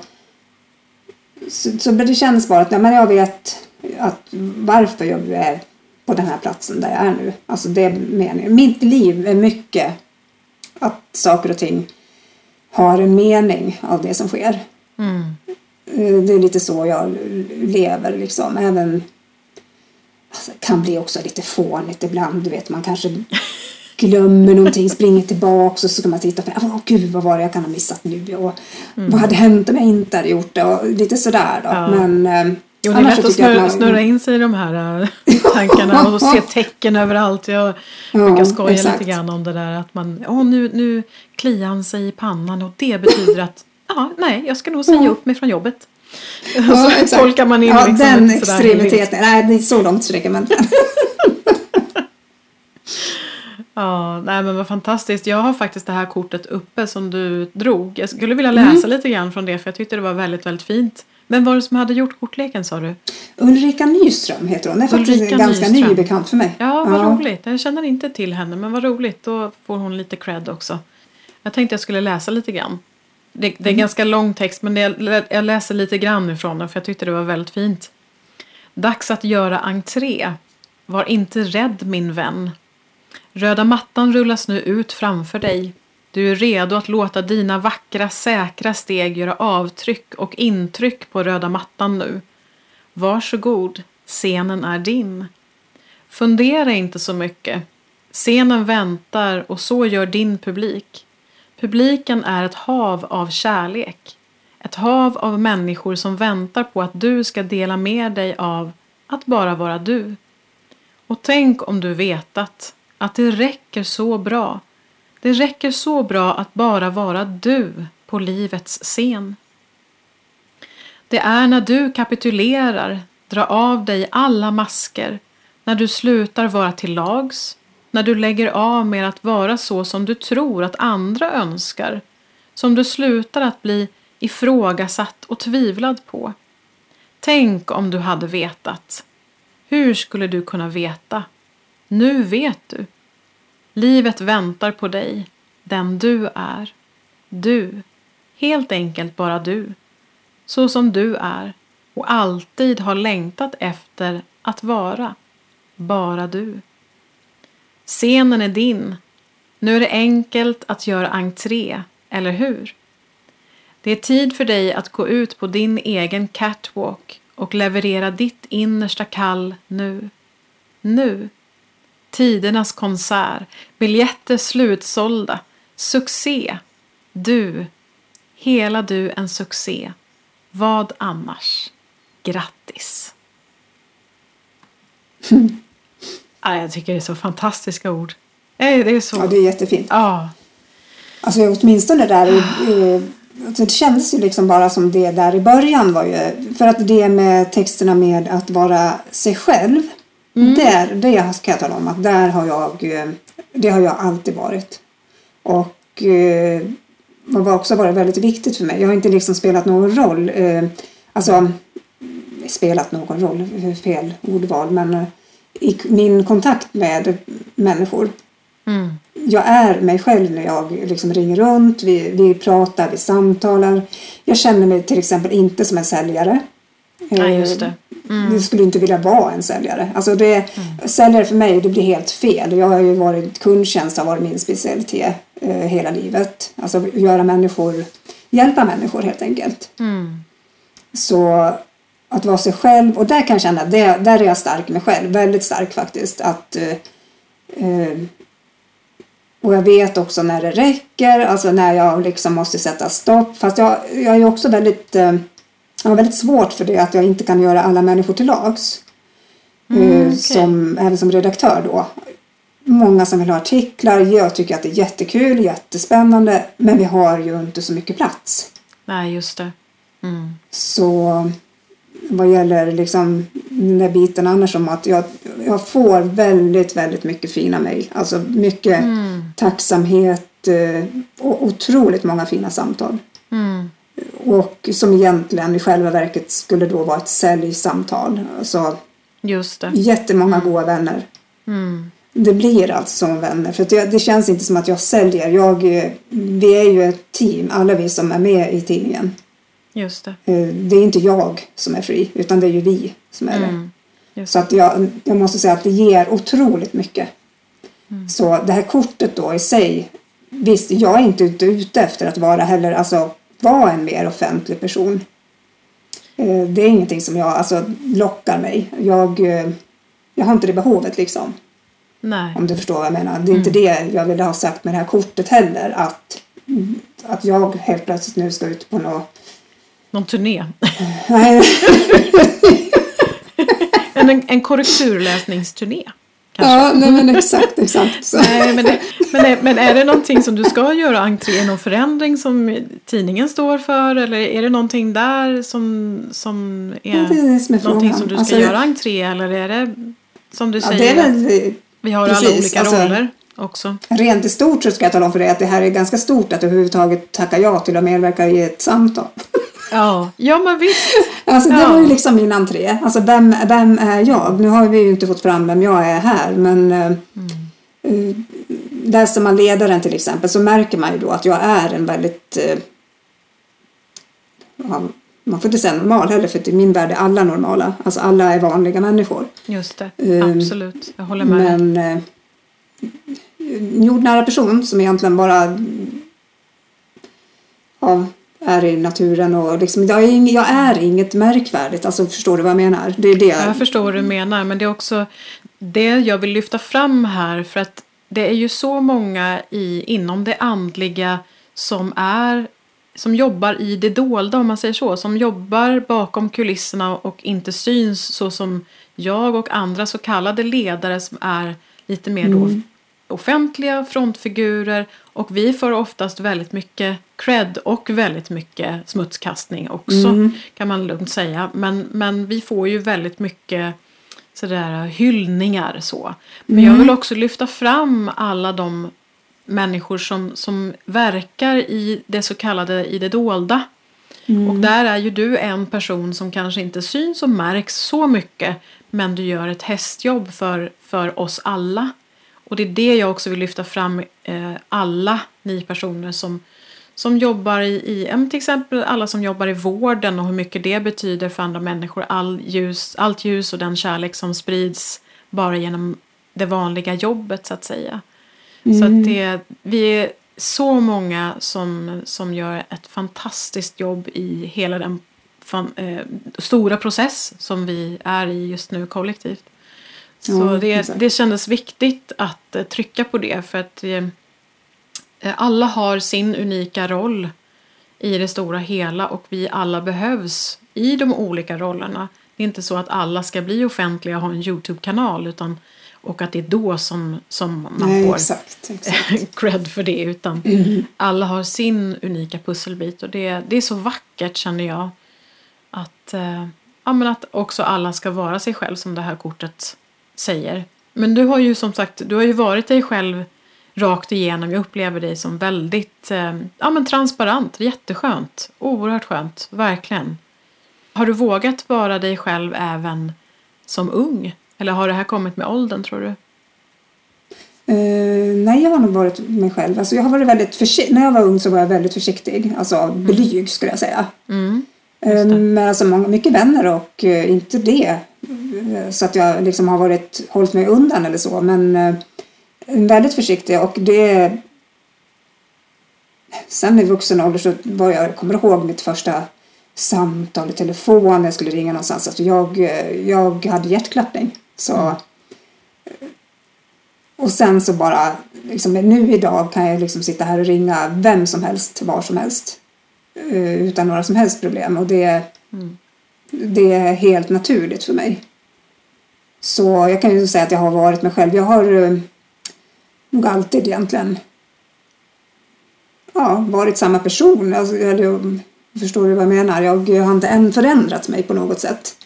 S3: så, så det känns bara att ja, men jag vet att varför jag är på den här platsen där jag är nu. Alltså det är meningen. Mitt liv är mycket att saker och ting har en mening av det som sker.
S2: Mm.
S3: Eh, Det är lite så jag lever liksom. Även alltså, kan bli också lite fånigt ibland. Du vet man kanske glömmer någonting, springer tillbaks och så ska man titta på Åh gud vad var det jag kan ha missat nu och vad hade hänt om jag inte hade gjort det och lite sådär då.
S2: Ja.
S3: Men eh,
S2: Jo, det är lätt att snurra,
S3: man-
S2: snurra in sig i de här äh, tankarna och se tecken överallt. Jag brukar
S3: Ja,
S2: skoja
S3: exakt.
S2: lite grann om det där att man, åh nu, nu kliar han sig i pannan och det betyder att, ja, nej, jag ska nog säga upp mig från jobbet. Och så
S3: Ja, exakt.
S2: tolkar man in
S3: ja,
S2: liksom
S3: den extremiteten. Nej, det är så långt sträcker man.
S2: Ja, nej men vad fantastiskt. Jag har faktiskt det här kortet uppe som du drog. Jag skulle vilja läsa
S3: Mm.
S2: lite grann från det för jag tyckte det var väldigt, väldigt fint. Men var det som hade gjort kortleken sa du?
S3: Ulrika Nyström heter hon. Det är faktiskt
S2: Ulrika
S3: ganska
S2: Nyström.
S3: ny bekant för mig.
S2: Ja, vad roligt. Jag känner inte till henne, men vad roligt. Då får hon lite cred också. Jag tänkte jag skulle läsa lite grann. Det, det är
S3: Mm.
S2: ganska lång text, men det, jag läser lite grann ifrån den för jag tyckte det var väldigt fint. Dags att göra entré. Var inte rädd min vän. Röda mattan rullas nu ut framför dig. Du är redo att låta dina vackra, säkra steg göra avtryck och intryck på röda mattan nu. Varsågod, scenen är din. Fundera inte så mycket. Scenen väntar och så gör din publik. Publiken är ett hav av kärlek. Ett hav av människor som väntar på att du ska dela med dig av att bara vara du. Och tänk om du vetat att det räcker så bra. Det räcker så bra att bara vara du på livets scen. Det är när du kapitulerar, drar av dig alla masker, när du slutar vara till lags, när du lägger av med att vara så som du tror att andra önskar, som du slutar att bli ifrågasatt och tvivlad på. Tänk om du hade vetat. Hur skulle du kunna veta? Nu vet du. Livet väntar på dig, den du är. Du, helt enkelt bara du. Så som du är och alltid har längtat efter att vara. Bara du. Scenen är din. Nu är det enkelt att göra entré, eller hur? Det är tid för dig att gå ut på din egen catwalk och leverera ditt innersta kall nu. Nu. Tidernas konsert, biljetter slutsålda, succé. Du, hela du en succé. Vad annars? Grattis! ja, jag tycker det är så fantastiska ord. Det är så...
S3: Ja, det är jättefint.
S2: Ja,
S3: Alltså åtminstone där i, i, alltså det kändes ju liksom bara som det där i början var ju, för att det med texterna med att vara sig själv, där, det kan jag tala om att där har jag, eh, det har jag alltid varit. Och eh, det har också varit väldigt viktigt för mig. Jag har inte liksom spelat någon roll, eh, alltså spelat någon roll, fel ordval, men eh, i min kontakt med människor
S2: mm.
S3: jag är mig själv när jag liksom ringer runt, vi, vi pratar, vi samtalar. Jag känner mig till exempel inte som en säljare.
S2: Nej, just det.
S3: Eh, Jag skulle inte vilja vara en säljare. Alltså det, Säljare för mig det blir helt fel. Jag har ju varit, kundtjänst har varit min specialitet eh, hela livet. Alltså göra människor, hjälpa människor helt enkelt.
S2: Mm.
S3: Så att vara sig själv. Och där kan jag känna, det, där är jag stark med själv. Väldigt stark faktiskt. Att, eh, eh, och jag vet också när det räcker, alltså när jag liksom måste sätta stopp. Fast jag, jag är också väldigt, eh, jag har väldigt svårt för det att jag inte kan göra alla människor till lags.
S2: Mm,
S3: Eh,
S2: okej.
S3: som, även som redaktör då. Många som vill ha artiklar. Jag tycker att det är jättekul, jättespännande. Men vi har ju inte så mycket plats.
S2: Nej, just det. Mm.
S3: Så vad gäller liksom den där biten annars om att jag, jag får väldigt, väldigt mycket fina mejl. Alltså mycket tacksamhet eh, och otroligt många fina samtal.
S2: Mm.
S3: Och som egentligen i själva verket skulle då vara ett säljsamtal. Alltså
S2: Just det.
S3: jättemånga goda vänner.
S2: Mm.
S3: Det blir alltså som vänner. För det, det känns inte som att jag säljer. Jag, vi är ju ett team, alla vi som är med i tidningen.
S2: Just det.
S3: Eh, Det är inte jag som är fri, utan det är ju vi som är det.
S2: Mm. Just
S3: Så att jag, jag måste säga att det ger otroligt mycket.
S2: Mm.
S3: Så det här kortet då i sig, visst, jag är inte ute efter att vara heller, alltså vara en mer offentlig person. Eh, Det är ingenting som jag, alltså lockar mig. Jag, eh, jag har inte det behovet liksom.
S2: Nej.
S3: Om du förstår vad jag menar. Det är inte
S2: Mm.
S3: det jag ville ha sagt med det här kortet heller. Att, att jag helt plötsligt nu ska ut på något...
S2: Någon turné.
S3: Nej,
S2: en, en korrekturläsningsturné. Kanske.
S3: ja, nej men exakt, exakt. Så.
S2: Nej, men, det, men, är, men är det någonting som du ska göra entré, någon förändring som tidningen står för? Eller är det någonting där som, som
S3: Ja, det är
S2: är
S3: det som är
S2: någonting som du ska
S3: Alltså,
S2: göra entré? Eller är det som du
S3: Ja,
S2: säger,
S3: det är väl,
S2: vi har alla
S3: precis,
S2: olika
S3: alltså-
S2: roller också?
S3: rent i stort så ska jag tala om för dig att det här är ganska stort att överhuvudtaget tacka ja till att medverka i ett samtal.
S2: Ja, ja men visst.
S3: Alltså det
S2: Ja.
S3: var ju liksom min entré. Alltså vem, vem är jag? Nu har vi ju inte fått fram vem jag är här men eh, eh, läser man ledaren till exempel så märker man ju då att jag är en väldigt ja, man får inte säga normal heller för i min värld är alla normala. Alltså alla är vanliga människor.
S2: Just det,
S3: Ehm,
S2: absolut. Jag håller med.
S3: Men en jordnära person som egentligen bara ja, är i naturen och liksom, jag, är ing, jag är inget märkvärdigt. Alltså förstår du vad jag menar? Det är det.
S2: Jag förstår vad du menar, men det är också det jag vill lyfta fram här för att det är ju så många i, inom det andliga som är som jobbar i det dolda om man säger så, som jobbar bakom kulisserna och inte syns så som jag och andra så kallade ledare som är lite mer då offentliga frontfigurer och vi får oftast väldigt mycket cred och väldigt mycket smutskastning också kan man lugnt säga. Men, men vi får ju väldigt mycket sådär hyllningar så. Men jag vill också lyfta fram alla de människor som, som verkar i det så kallade i det dolda. Och där är ju du en person som kanske inte syns och märks så mycket men du gör ett hästjobb för, för oss alla. Och det är det jag också vill lyfta fram eh, alla ni personer som, som jobbar i, i till exempel alla som jobbar i vården och hur mycket det betyder för andra människor. All ljus, allt ljus och den kärlek som sprids bara genom det vanliga jobbet så att säga. Så att det, vi är så många som, som gör ett fantastiskt jobb i hela den fan, eh, stora process som vi är i just nu kollektivt. Så
S3: Ja,
S2: det,
S3: exakt.
S2: det kändes viktigt att eh, trycka på det för att eh, eh, alla har sin unika roll i det stora hela och vi alla behövs i de olika rollerna. Det är inte så att alla ska bli offentliga och ha en Youtube-kanal utan, och att det är då som, som man
S3: Nej,
S2: får
S3: exakt, exakt.
S2: cred för det utan alla har sin unika pusselbit och det, det är så vackert känner jag att, eh, ja, men att också alla ska vara sig själv som det här kortet säger. Men du har ju som sagt, du har ju varit dig själv rakt igenom. Jag upplever dig som väldigt eh, ja, men transparent, jätteskönt, oerhört skönt, verkligen. Har du vågat vara dig själv även som ung? Eller har det här kommit med åldern tror du?
S3: Eh, nej, jag har nog varit mig själv. Alltså, jag har varit väldigt. När jag var ung så var jag väldigt försiktig. Alltså blyg skulle jag säga.
S2: Mm.
S3: Eh, Men alltså många, mycket vänner och eh, inte det. Eh, Så att jag liksom har varit, hållit mig undan eller så. Men väldigt försiktig och det... Sen i vuxen ålder så var jag, jag kommer ihåg mitt första samtal i telefon, jag skulle ringa någonstans. Alltså jag, jag hade hjärtklappning. Så, mm. Och sen så bara, liksom, nu idag kan jag liksom sitta här och ringa vem som helst, var som helst. Eh, utan några som helst problem. Och det, mm. det är helt naturligt för mig. Så jag kan ju säga att jag har varit mig själv. Jag har eh, nog alltid egentligen ja, varit samma person. Alltså, eller, förstår du vad jag menar? Jag, jag har inte än förändrat mig på något sätt.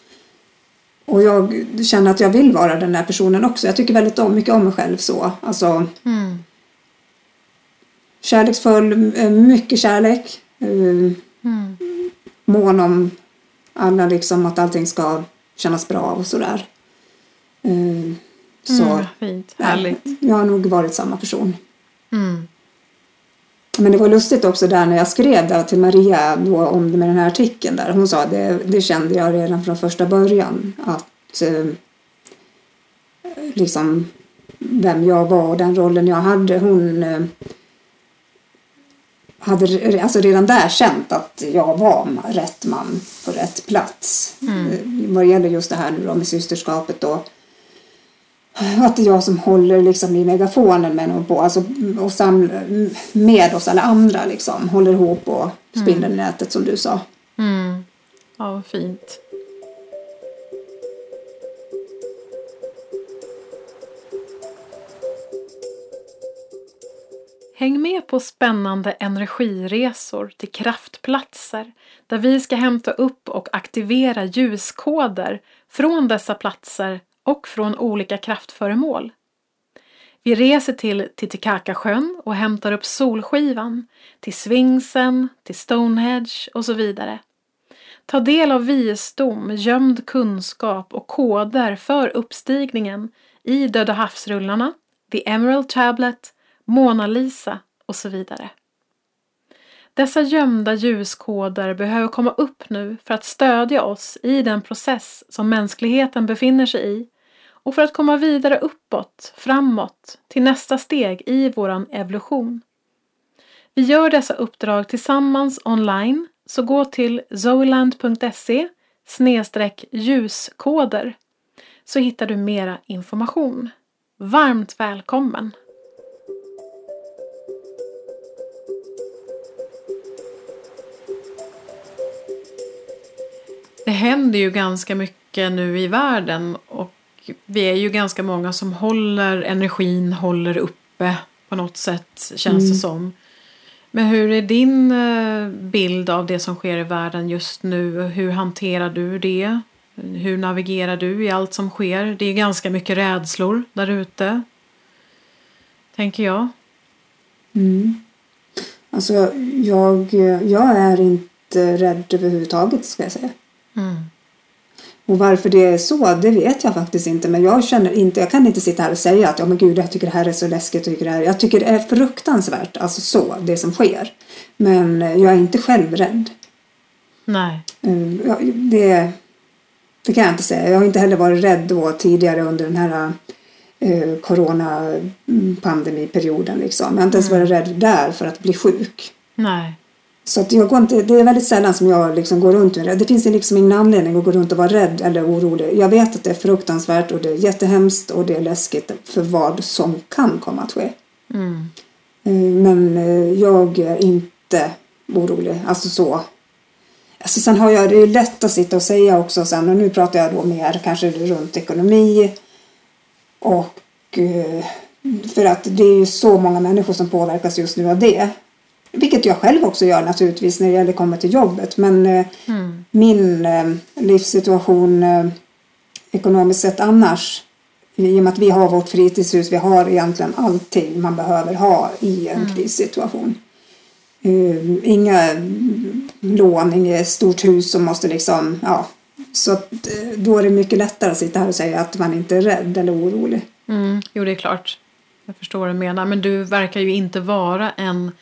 S3: Och jag känner att jag vill vara den där personen också. Jag tycker väldigt om, mycket om mig själv så. Alltså, mm. Kärleksfull, eh, mycket kärlek. Mm. Mån om alla liksom att allting ska kännas bra och sådär.
S2: Eh, så, mm, fint, härligt.
S3: Ja, jag har nog varit samma person. Mm. Men det var lustigt också där när jag skrev där till Maria då om det med den här artikeln där. Hon sa det, det kände jag redan från första början att eh, liksom vem jag var och den rollen jag hade. Hon eh, hade alltså redan där känt att jag var rätt man på rätt plats. Mm. Eh, vad gäller just det här nu då med systerskapet då att det är jag som håller liksom i megafonen med, på, alltså, och samla, med oss alla andra liksom, håller ihop och spinner mm. nätet som du sa.
S2: Mm. Ja, vad fint. Häng med på spännande energiresor till kraftplatser där vi ska hämta upp och aktivera ljuskoder från dessa platser och från olika kraftföremål. Vi reser till Titicacasjön och hämtar upp Solskivan, till Svingsen, till Stonehenge och så vidare. Ta del av visdom, gömd kunskap och koder för uppstigningen i Döda havsrullarna, The Emerald Tablet, Mona Lisa och så vidare. Dessa gömda ljuskoder behöver komma upp nu för att stödja oss i den process som mänskligheten befinner sig i och för att komma vidare uppåt, framåt, till nästa steg i våran evolution. Vi gör dessa uppdrag tillsammans online, så gå till zoeland.se ljuskoder så hittar du mera information. Varmt välkommen! Det händer ju ganska mycket nu i världen och vi är ju ganska många som håller energin, håller uppe på något sätt känns mm. det som. Men hur är din eh, bild av det som sker i världen just nu? Hur hanterar du det? Hur navigerar du i allt som sker? Det är ganska mycket rädslor där ute. Tänker jag.
S3: Mm. Alltså jag, jag är inte rädd överhuvudtaget ska jag säga. Mm. Och varför det är så, det vet jag faktiskt inte. Men jag känner inte, jag kan inte sitta här och säga att ja men gud jag tycker det här är så läskigt. Jag tycker det, här, jag tycker det är fruktansvärt, alltså så, det som sker. Men jag är inte själv rädd.
S2: Nej.
S3: Eh, det, det kan jag inte säga. Jag har inte heller varit rädd då tidigare under den här eh, coronapandemiperioden. Liksom. Jag har inte ens mm. varit rädd där för att bli sjuk.
S2: Nej.
S3: Så att jag går inte, det är väldigt sällan som jag liksom går runt med det. Det finns liksom ingen anledning att gå runt och vara rädd eller orolig. Jag vet att det är fruktansvärt och det är jättehemskt och det är läskigt för vad som kan komma att ske. Mm. Eh, men eh, jag är inte orolig. Alltså så. Alltså sen har jag, det är lätt att sitta och säga också sen och nu pratar jag då mer kanske runt ekonomi och eh, för att det är ju så många människor som påverkas just nu av det. Vilket jag själv också gör naturligtvis när det gäller att komma till jobbet. Men eh, mm. min eh, livssituation eh, ekonomiskt sett annars i och med att vi har vårt fritidshus, vi har egentligen allting man behöver ha i en mm. krissituation. Uh, inga lån, inget stort hus som måste liksom, ja. Så att, då är det mycket lättare att sitta här och säga att man inte är rädd eller orolig.
S2: Mm. Jo, det är klart. Jag förstår vad du menar. Men du verkar ju inte vara en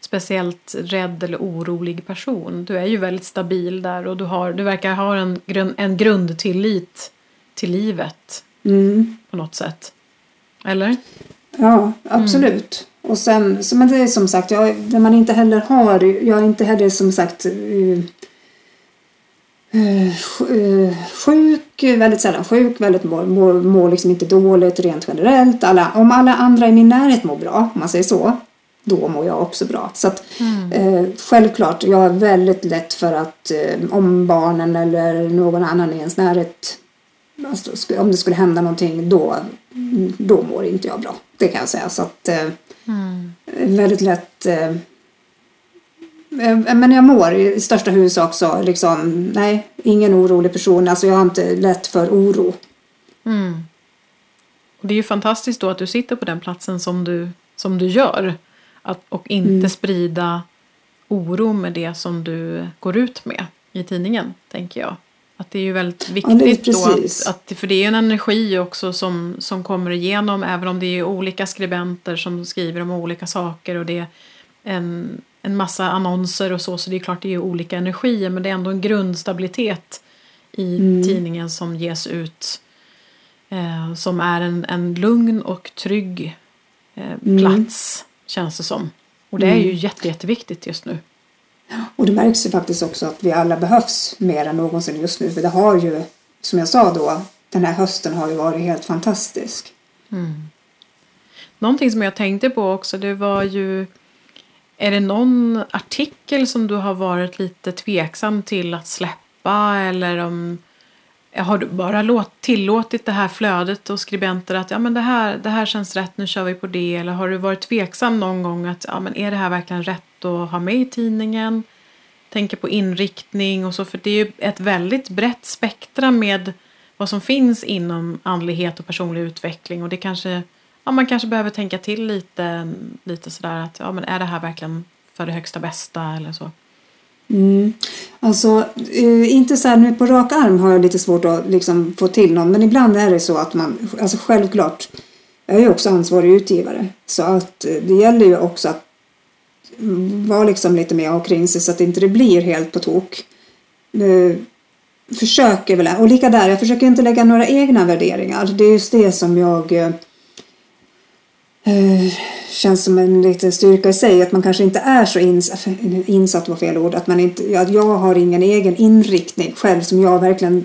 S2: speciellt rädd eller orolig person. Du är ju väldigt stabil där och du, har, du verkar ha en, grund, en grundtillit till livet mm. på något sätt. Eller?
S3: Ja, absolut. Mm. Och sen, men det är som sagt, jag, det man inte heller har, jag är inte heller som sagt uh, eh, sjuk, väldigt sällan sjuk, väldigt mår, mår, mår liksom inte dåligt rent generellt. Alla, om alla andra i min närhet mår bra, om man säger så, då mår jag också bra. Så att, eh, självklart, jag är väldigt lätt för att eh, om barnen eller någon annan i ens närhet alltså, om det skulle hända någonting då, då mår inte jag bra. Det kan jag säga. Så att, eh, väldigt lätt eh, Eh, Men jag mår i största huvudsak så liksom, nej, ingen orolig person. Alltså jag har inte lätt för oro.
S2: Och det är ju fantastiskt då att du sitter på den platsen som du, som du gör. Att, och inte sprida oro med det som du går ut med i tidningen, tänker jag. Att det är ju väldigt
S3: Ja,
S2: viktigt då
S3: precis.
S2: att, att, för det är ju en energi också som, som kommer igenom, även om det är olika skribenter som skriver om olika saker och det är en, en massa annonser och så, så det är klart det är olika energier, men det är ändå en grundstabilitet i tidningen som ges ut eh, som är en, en lugn och trygg eh, plats, känns det som. Och det är ju jätte, jätteviktigt just nu.
S3: Och det märks ju faktiskt också att vi alla behövs mer än någonsin just nu. För det har ju, som jag sa då, den här hösten har ju varit helt fantastisk.
S2: Någonting som jag tänkte på också, det var ju är det någon artikel som du har varit lite tveksam till att släppa eller om Eh, har du bara låt, tillåtit det här flödet och skribenter att ja, men det, här, det här känns rätt, nu kör vi på det. Eller har du varit tveksam någon gång att ja, men är det här verkligen rätt att ha med i tidningen? Tänker på inriktning och så, för det är ju ett väldigt brett spektra med vad som finns inom andlighet och personlig utveckling. Och det kanske, ja, man kanske behöver tänka till lite, lite sådär att ja, men är det här verkligen för det högsta bästa eller så.
S3: Mm. Alltså, eh, inte så här nu på rak arm har jag lite svårt att liksom få till någon. Men ibland är det så att man, alltså självklart, jag är ju också ansvarig utgivare. Så att eh, det gäller ju också att vara liksom lite mer omkring sig så att inte det blir helt på tok. Eh, försöker väl, och lika där, jag försöker inte lägga några egna värderingar. Det är just det som jag eh, känns som en liten styrka i sig. Att man kanske inte är så ins insatt, var fel ord. Att, man inte, att jag har ingen egen inriktning själv som jag verkligen...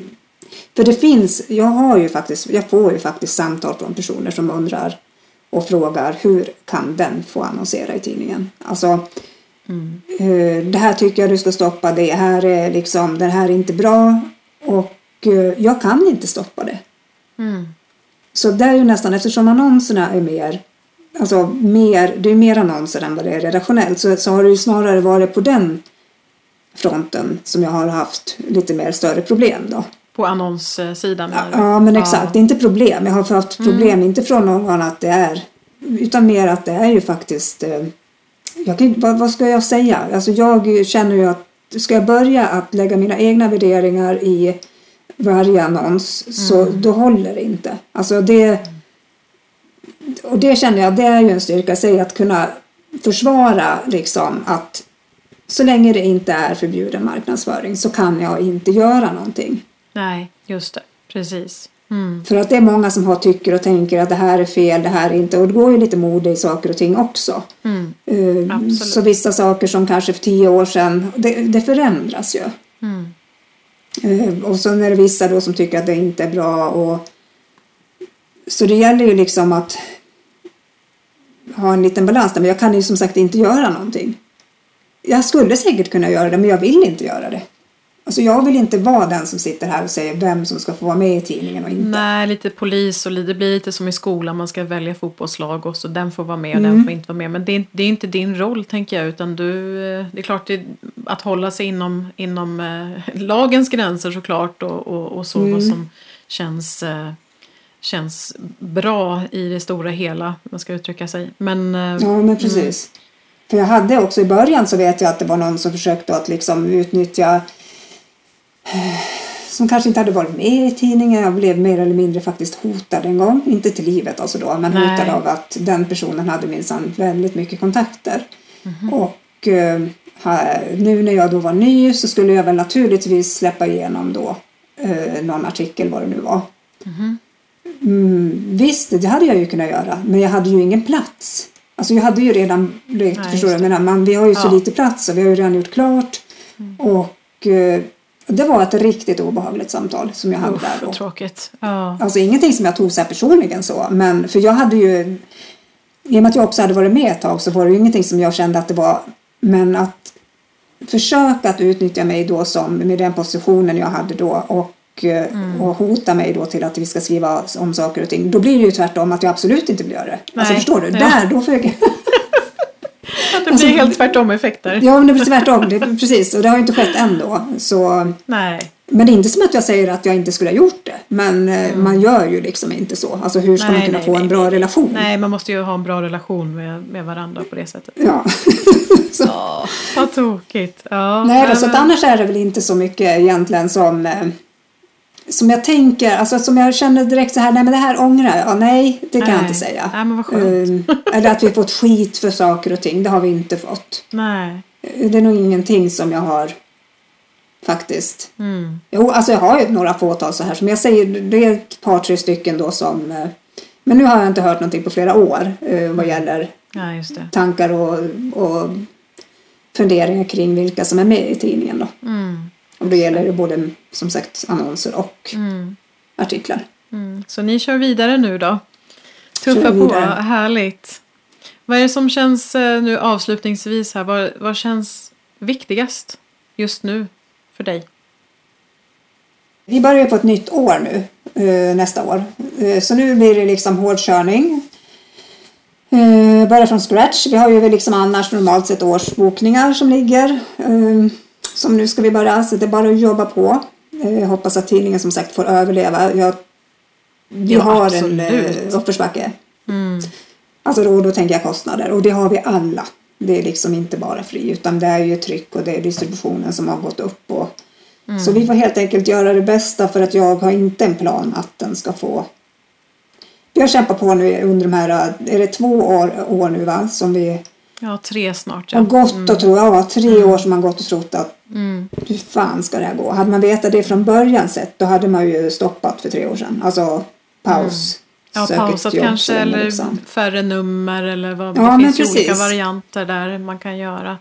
S3: För det finns, jag har ju faktiskt, jag får ju faktiskt samtal från personer som undrar och frågar hur kan den få annonsera i tidningen? Alltså, eh, det här tycker jag du ska stoppa, det här är liksom, det här är inte bra och eh, jag kan inte stoppa det. Så det är ju nästan, eftersom annonserna är mer, alltså mer, det är mer annonser än vad det är redaktionellt, så, så har det ju snarare varit på den fronten som jag har haft lite mer större problem då.
S2: På annonssidan? du?
S3: Ja, men exakt. Det är inte problem. Jag har haft problem, inte från någon att det är, utan mer att det är ju faktiskt, eh, jag kan, vad, vad ska jag säga? Alltså jag känner ju att, ska jag börja att lägga mina egna värderingar i varje annons, så då håller det inte. Alltså det, och det känner jag, det är ju en styrka i sig att kunna försvara liksom att så länge det inte är förbjuden marknadsföring så kan jag inte göra någonting.
S2: Nej, just det. Precis. Mm.
S3: För att det är många som har tycker och tänker att det här är fel, det här är inte. Och det går ju lite mode i saker och ting också.
S2: Mm. Absolut.
S3: Så vissa saker som kanske för tio år sedan, det, det förändras ju.
S2: Mm.
S3: Eh, Och så är det vissa då som tycker att det inte är bra. Och... Så det gäller ju liksom att ha en liten balans där. Men jag kan ju som sagt inte göra någonting. Jag skulle säkert kunna göra det, men jag vill inte göra det. Alltså jag vill inte vara den som sitter här och säger vem som ska få vara med i tidningen och inte.
S2: Nej, lite polis och det blir lite som i skolan. Man ska välja fotbollslag och så den får vara med och
S3: Mm.
S2: den får inte vara med. Men det är, det är inte din roll tänker jag. Utan du, eh, det är klart det, att hålla sig inom, inom eh, lagens gränser såklart. Och, och, och så
S3: Mm.
S2: vad som känns, eh, känns bra i det stora hela. Man ska uttrycka sig. Men, eh,
S3: Ja, men precis. För jag hade också i början så vet jag att det var någon som försökte att liksom utnyttja eh, som kanske inte hade varit med i tidningen. Jag blev mer eller mindre faktiskt hotad en gång. Inte till livet alltså då, men
S2: Nej.
S3: hotad av att den personen hade minsann väldigt mycket kontakter. Och eh, ha- nu när jag då var ny så skulle jag väl naturligtvis släppa igenom då eh, någon artikel vad det nu var. Mm, visst, det hade jag ju kunnat göra, men jag hade ju ingen plats. Alltså jag hade ju redan,
S2: Nej,
S3: förstår du, menar, man, vi har ju så
S2: Ja. Mm.
S3: lite plats och vi har ju redan gjort klart. Och eh, Det var ett riktigt obehagligt samtal som jag hade
S2: Usch,
S3: där då.
S2: tråkigt. Ja.
S3: Alltså ingenting som jag tog så här personligen så. Men för jag hade ju. I och med att jag också hade varit med ett tag så var det ju ingenting som jag kände att det var. Men att försöka att utnyttja mig då som med den positionen jag hade då och,
S2: Mm.
S3: och hota mig då till att vi ska skriva om saker och ting. Då blir det ju tvärtom att jag absolut inte vill göra det. Alltså
S2: Nej.
S3: förstår du?
S2: Ja.
S3: Där, då får jag...
S2: Det blir helt tvärtom effekter.
S3: Ja, men det blir tvärtom. Det, precis, och det har ju inte skett än då. Så,
S2: Nej.
S3: men det är inte som att jag säger att jag inte skulle ha gjort det. Men eh, man gör ju liksom inte så. Alltså hur ska
S2: Mm. Nej,
S3: man kunna
S2: nej,
S3: få
S2: nej,
S3: en bra relation?
S2: Nej, man måste ju ha en bra relation med, med varandra på det sättet.
S3: Ja. så,
S2: Ja, vad tokigt. Ja,
S3: nej, då, så
S2: men-
S3: att annars är det väl inte så mycket egentligen som eh, som jag tänker, alltså som jag känner direkt så här, nej men det här ångrar jag. Nej, det kan jag
S2: Nej.
S3: inte säga.
S2: Nej, men vad skönt.
S3: Eh, eller att vi fått skit för saker och ting, det har vi inte fått.
S2: Nej.
S3: Eh, Det är nog ingenting som jag har faktiskt.
S2: Mm.
S3: Jo, alltså jag har ju några fåtal så här som jag säger, det är ett par tre stycken då som eh, men nu har jag inte hört någonting på flera år eh, vad gäller
S2: Ja, just det.
S3: tankar och, och funderingar kring vilka som är med i tidningen då.
S2: Mm.
S3: Och då gäller det både som sagt annonser och
S2: Mm.
S3: artiklar.
S2: Mm. Så ni kör vidare nu då? Tuffa på, härligt. Vad är det som känns eh, nu avslutningsvis här? Vad, vad känns viktigast just nu för dig?
S3: Vi börjar på ett nytt år nu eh, nästa år. Eh, så nu blir det liksom hårdkörning. Eh, börja från scratch. Vi har ju liksom annars normalt sett årsbokningar som ligger. Som nu ska vi börja, så det är bara att jobba på. Eh, jag hoppas att tidningen som sagt får överleva. Jag, vi
S2: Ja,
S3: har
S2: absolut.
S3: en eh, uppförsbacke.
S2: Mm.
S3: Alltså då, då tänker jag kostnader och det har vi alla. Det är liksom inte bara fri utan det är ju tryck och det är distributionen som har gått upp. Och, Så vi får helt enkelt göra det bästa för att jag har inte en plan att den ska få. Vi har kämpat på nu under de här, är det två år, år nu va? Som vi
S2: Ja, tre snart.
S3: har
S2: Ja.
S3: gått och tror, ja tre år som man gått och trott att
S2: Mm.
S3: hur fan ska det här gå? Hade man vetat det från början sett då hade man ju stoppat för tre år sedan. Alltså paus.
S2: Ja,
S3: Sök ett
S2: pausat kanske
S3: länge,
S2: eller
S3: liksom.
S2: färre nummer eller vad.
S3: Ja,
S2: det finns ju olika
S3: precis.
S2: varianter där man kan göra.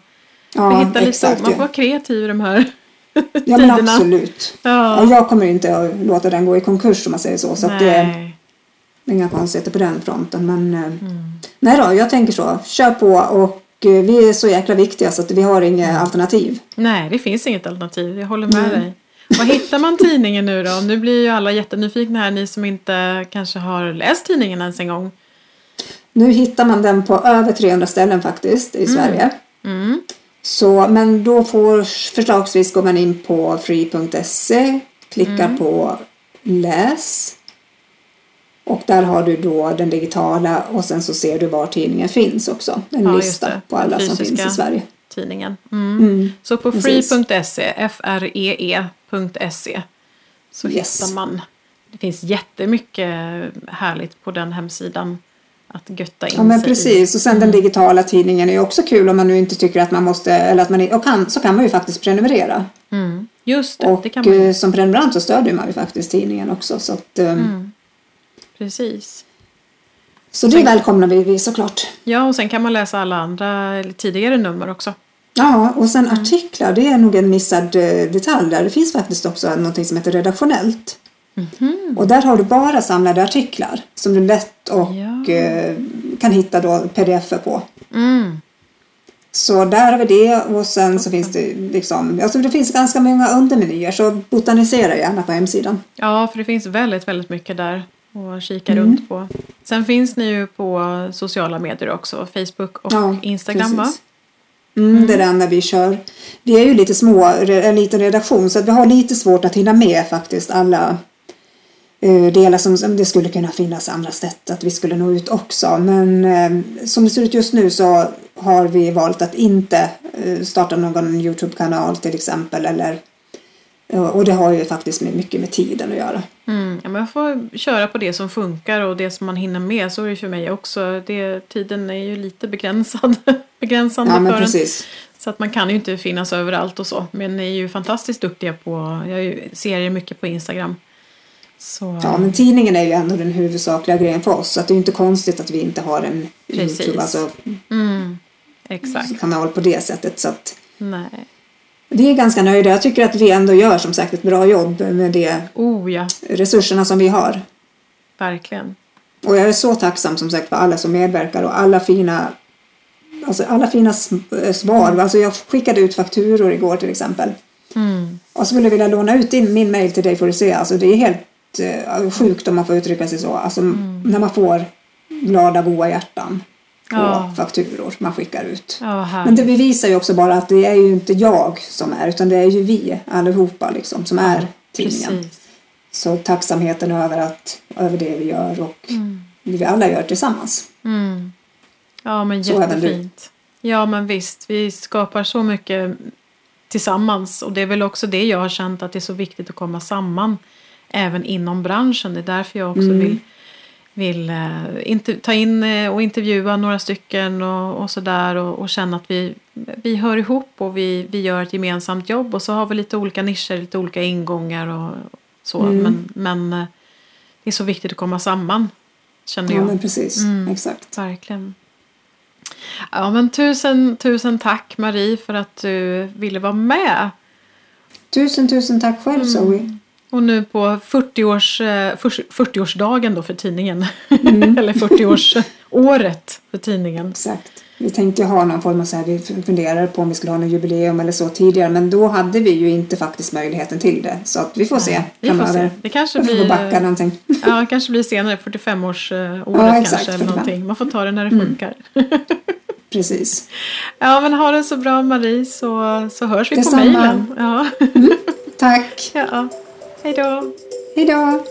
S3: Ja,
S2: hittar lite,
S3: exakt,
S2: man
S3: ja.
S2: får vara kreativ i de här
S3: Ja men absolut.
S2: Ja.
S3: Ja, jag kommer inte att låta den gå i konkurs om man säger så. Så att det är
S2: Nej.
S3: inga konstigheter på den fronten. Men eh,
S2: Mm.
S3: nej då, jag tänker så. Kör på och vi är så jäkla viktiga så att vi har inga alternativ.
S2: Nej, det finns inget alternativ. Jag håller med
S3: Nej.
S2: dig. Var hittar man tidningen nu då? Nu blir ju alla jättenyfikna här, ni som inte kanske har läst tidningen ens en gång.
S3: Nu hittar man den på över 300 ställen faktiskt i Sverige.
S2: Mm.
S3: Så, men då får förslagsvis går man in på free.se, klickar
S2: Mm.
S3: på läs. Och där har du då den digitala och sen så ser du var tidningen finns också. En
S2: Ja,
S3: lista på alla som finns i Sverige.
S2: Tidningen. Mm.
S3: Mm.
S2: Så på free.se, free.se, så
S3: Yes.
S2: hittar man. Det finns jättemycket härligt på den hemsidan att götta in
S3: Ja men
S2: sig
S3: precis och sen den digitala tidningen är ju också kul om man nu inte tycker att man måste eller att man och kan, så kan man ju faktiskt prenumerera.
S2: Mm. Just det,
S3: Och
S2: det kan man
S3: eh, som prenumerant så stödjer man ju faktiskt tidningen också så att eh,
S2: Mm. Precis.
S3: så det välkomnar vi, såklart.
S2: Ja, och sen kan man läsa alla andra tidigare nummer också.
S3: Ja och sen
S2: Mm.
S3: artiklar det är nog en missad eh, detalj där. Det finns faktiskt också någonting som heter redaktionellt.
S2: Mhm.
S3: Och där har du bara samlade artiklar som du lätt och
S2: Ja.
S3: eh, kan hitta då pdf på.
S2: Mm.
S3: Så där har vi det och sen så finns det liksom, alltså det finns ganska många undermenyer så botanisera gärna på hemsidan.
S2: Ja, för det finns väldigt, väldigt mycket där att kika
S3: Mm.
S2: runt på. Sen finns ni ju på sociala medier också, Facebook och
S3: Ja,
S2: Instagram va?
S3: precis. Mm, Det är det enda vi kör. Vi är ju lite små, en liten redaktion så att vi har lite svårt att hinna med faktiskt alla eh, delar som, som det skulle kunna finnas andra sätt att vi skulle nå ut också. Men eh, som det ser ut just nu så har vi valt att inte eh, starta någon Youtube-kanal till exempel. Eller, och det har ju faktiskt mycket med tiden att göra.
S2: Mm. Ja, men jag får köra på det som funkar och det som man hinner med. Så är det för mig också. Det, tiden är ju lite begränsad. begränsande
S3: Ja men
S2: för en.
S3: precis.
S2: Så att man kan ju inte finnas överallt och så. Men ni är ju fantastiskt duktiga på, jag ser er mycket på Instagram. Så,
S3: Ja men tidningen är ju ändå den huvudsakliga grejen för oss. Så att det är ju inte konstigt att vi inte har en
S2: Precis.
S3: Youtube, alltså
S2: mm, exakt.
S3: kanal på det sättet. Så att,
S2: Nej.
S3: Vi är ganska nöjda. Jag tycker att vi ändå gör som sagt ett bra jobb med de
S2: Oh ja,
S3: resurserna som vi har.
S2: verkligen.
S3: Och jag är så tacksam som sagt för alla som medverkar och alla fina Alltså alla fina eh, svar. Alltså jag skickade ut fakturor igår till exempel.
S2: Mm.
S3: Och skulle vilja låna ut din, min mail till dig får du se. Alltså det är helt eh, sjukt om man får uttrycka sig så. Alltså när man får glada, goda hjärtan på
S2: Ja.
S3: fakturor man skickar ut.
S2: Ja.
S3: Men det bevisar ju också bara att det är ju inte jag som är utan det är ju vi allihopa liksom som är tidningen.
S2: Precis.
S3: Så tacksamheten över, att, över det vi gör och det vi alla gör tillsammans.
S2: Mm. Ja, men jättefint. Ja, men visst. Vi skapar så mycket tillsammans. Och det är väl också det jag har känt att det är så viktigt att komma samman. Även inom branschen. Det är därför jag också
S3: Mm.
S2: vill, vill eh, ta in eh, och intervjua några stycken och, och sådär. Och, och känna att vi, vi hör ihop och vi, vi gör ett gemensamt jobb. Och så har vi lite olika nischer, lite olika ingångar och så.
S3: Mm.
S2: Men, men eh, det är så viktigt att komma samman. Känner
S3: Ja
S2: jag.
S3: men precis,
S2: Mm.
S3: exakt.
S2: Verkligen. Ja, men tusen, tusen tack Marie för att du ville vara med.
S3: Tusen tusen tack själv
S2: Mm.
S3: Zoe.
S2: Och nu på 40-års, eh, 40-årsdagen då för tidningen.
S3: Mm.
S2: Eller 40-årsåret för tidningen.
S3: Exakt. Vi tänkte ha någon form av så här, vi funderade på om vi skulle ha något jubileum eller så tidigare men då hade vi ju inte faktiskt möjligheten till det. Så att vi får se
S2: Vi får se. Det kanske
S3: Vi får
S2: blir,
S3: backa någonting.
S2: ja, det kanske blir senare, 45-årsåret
S3: Ja, exakt,
S2: kanske. Eller
S3: 45.
S2: någonting. Man får ta det när det
S3: Mm.
S2: funkar.
S3: Precis.
S2: Ja, men ha det så bra Marie så, så hörs vi
S3: Detsamma.
S2: på mejlen. Ja.
S3: Tack.
S2: ja. Hej då.
S3: Hej då.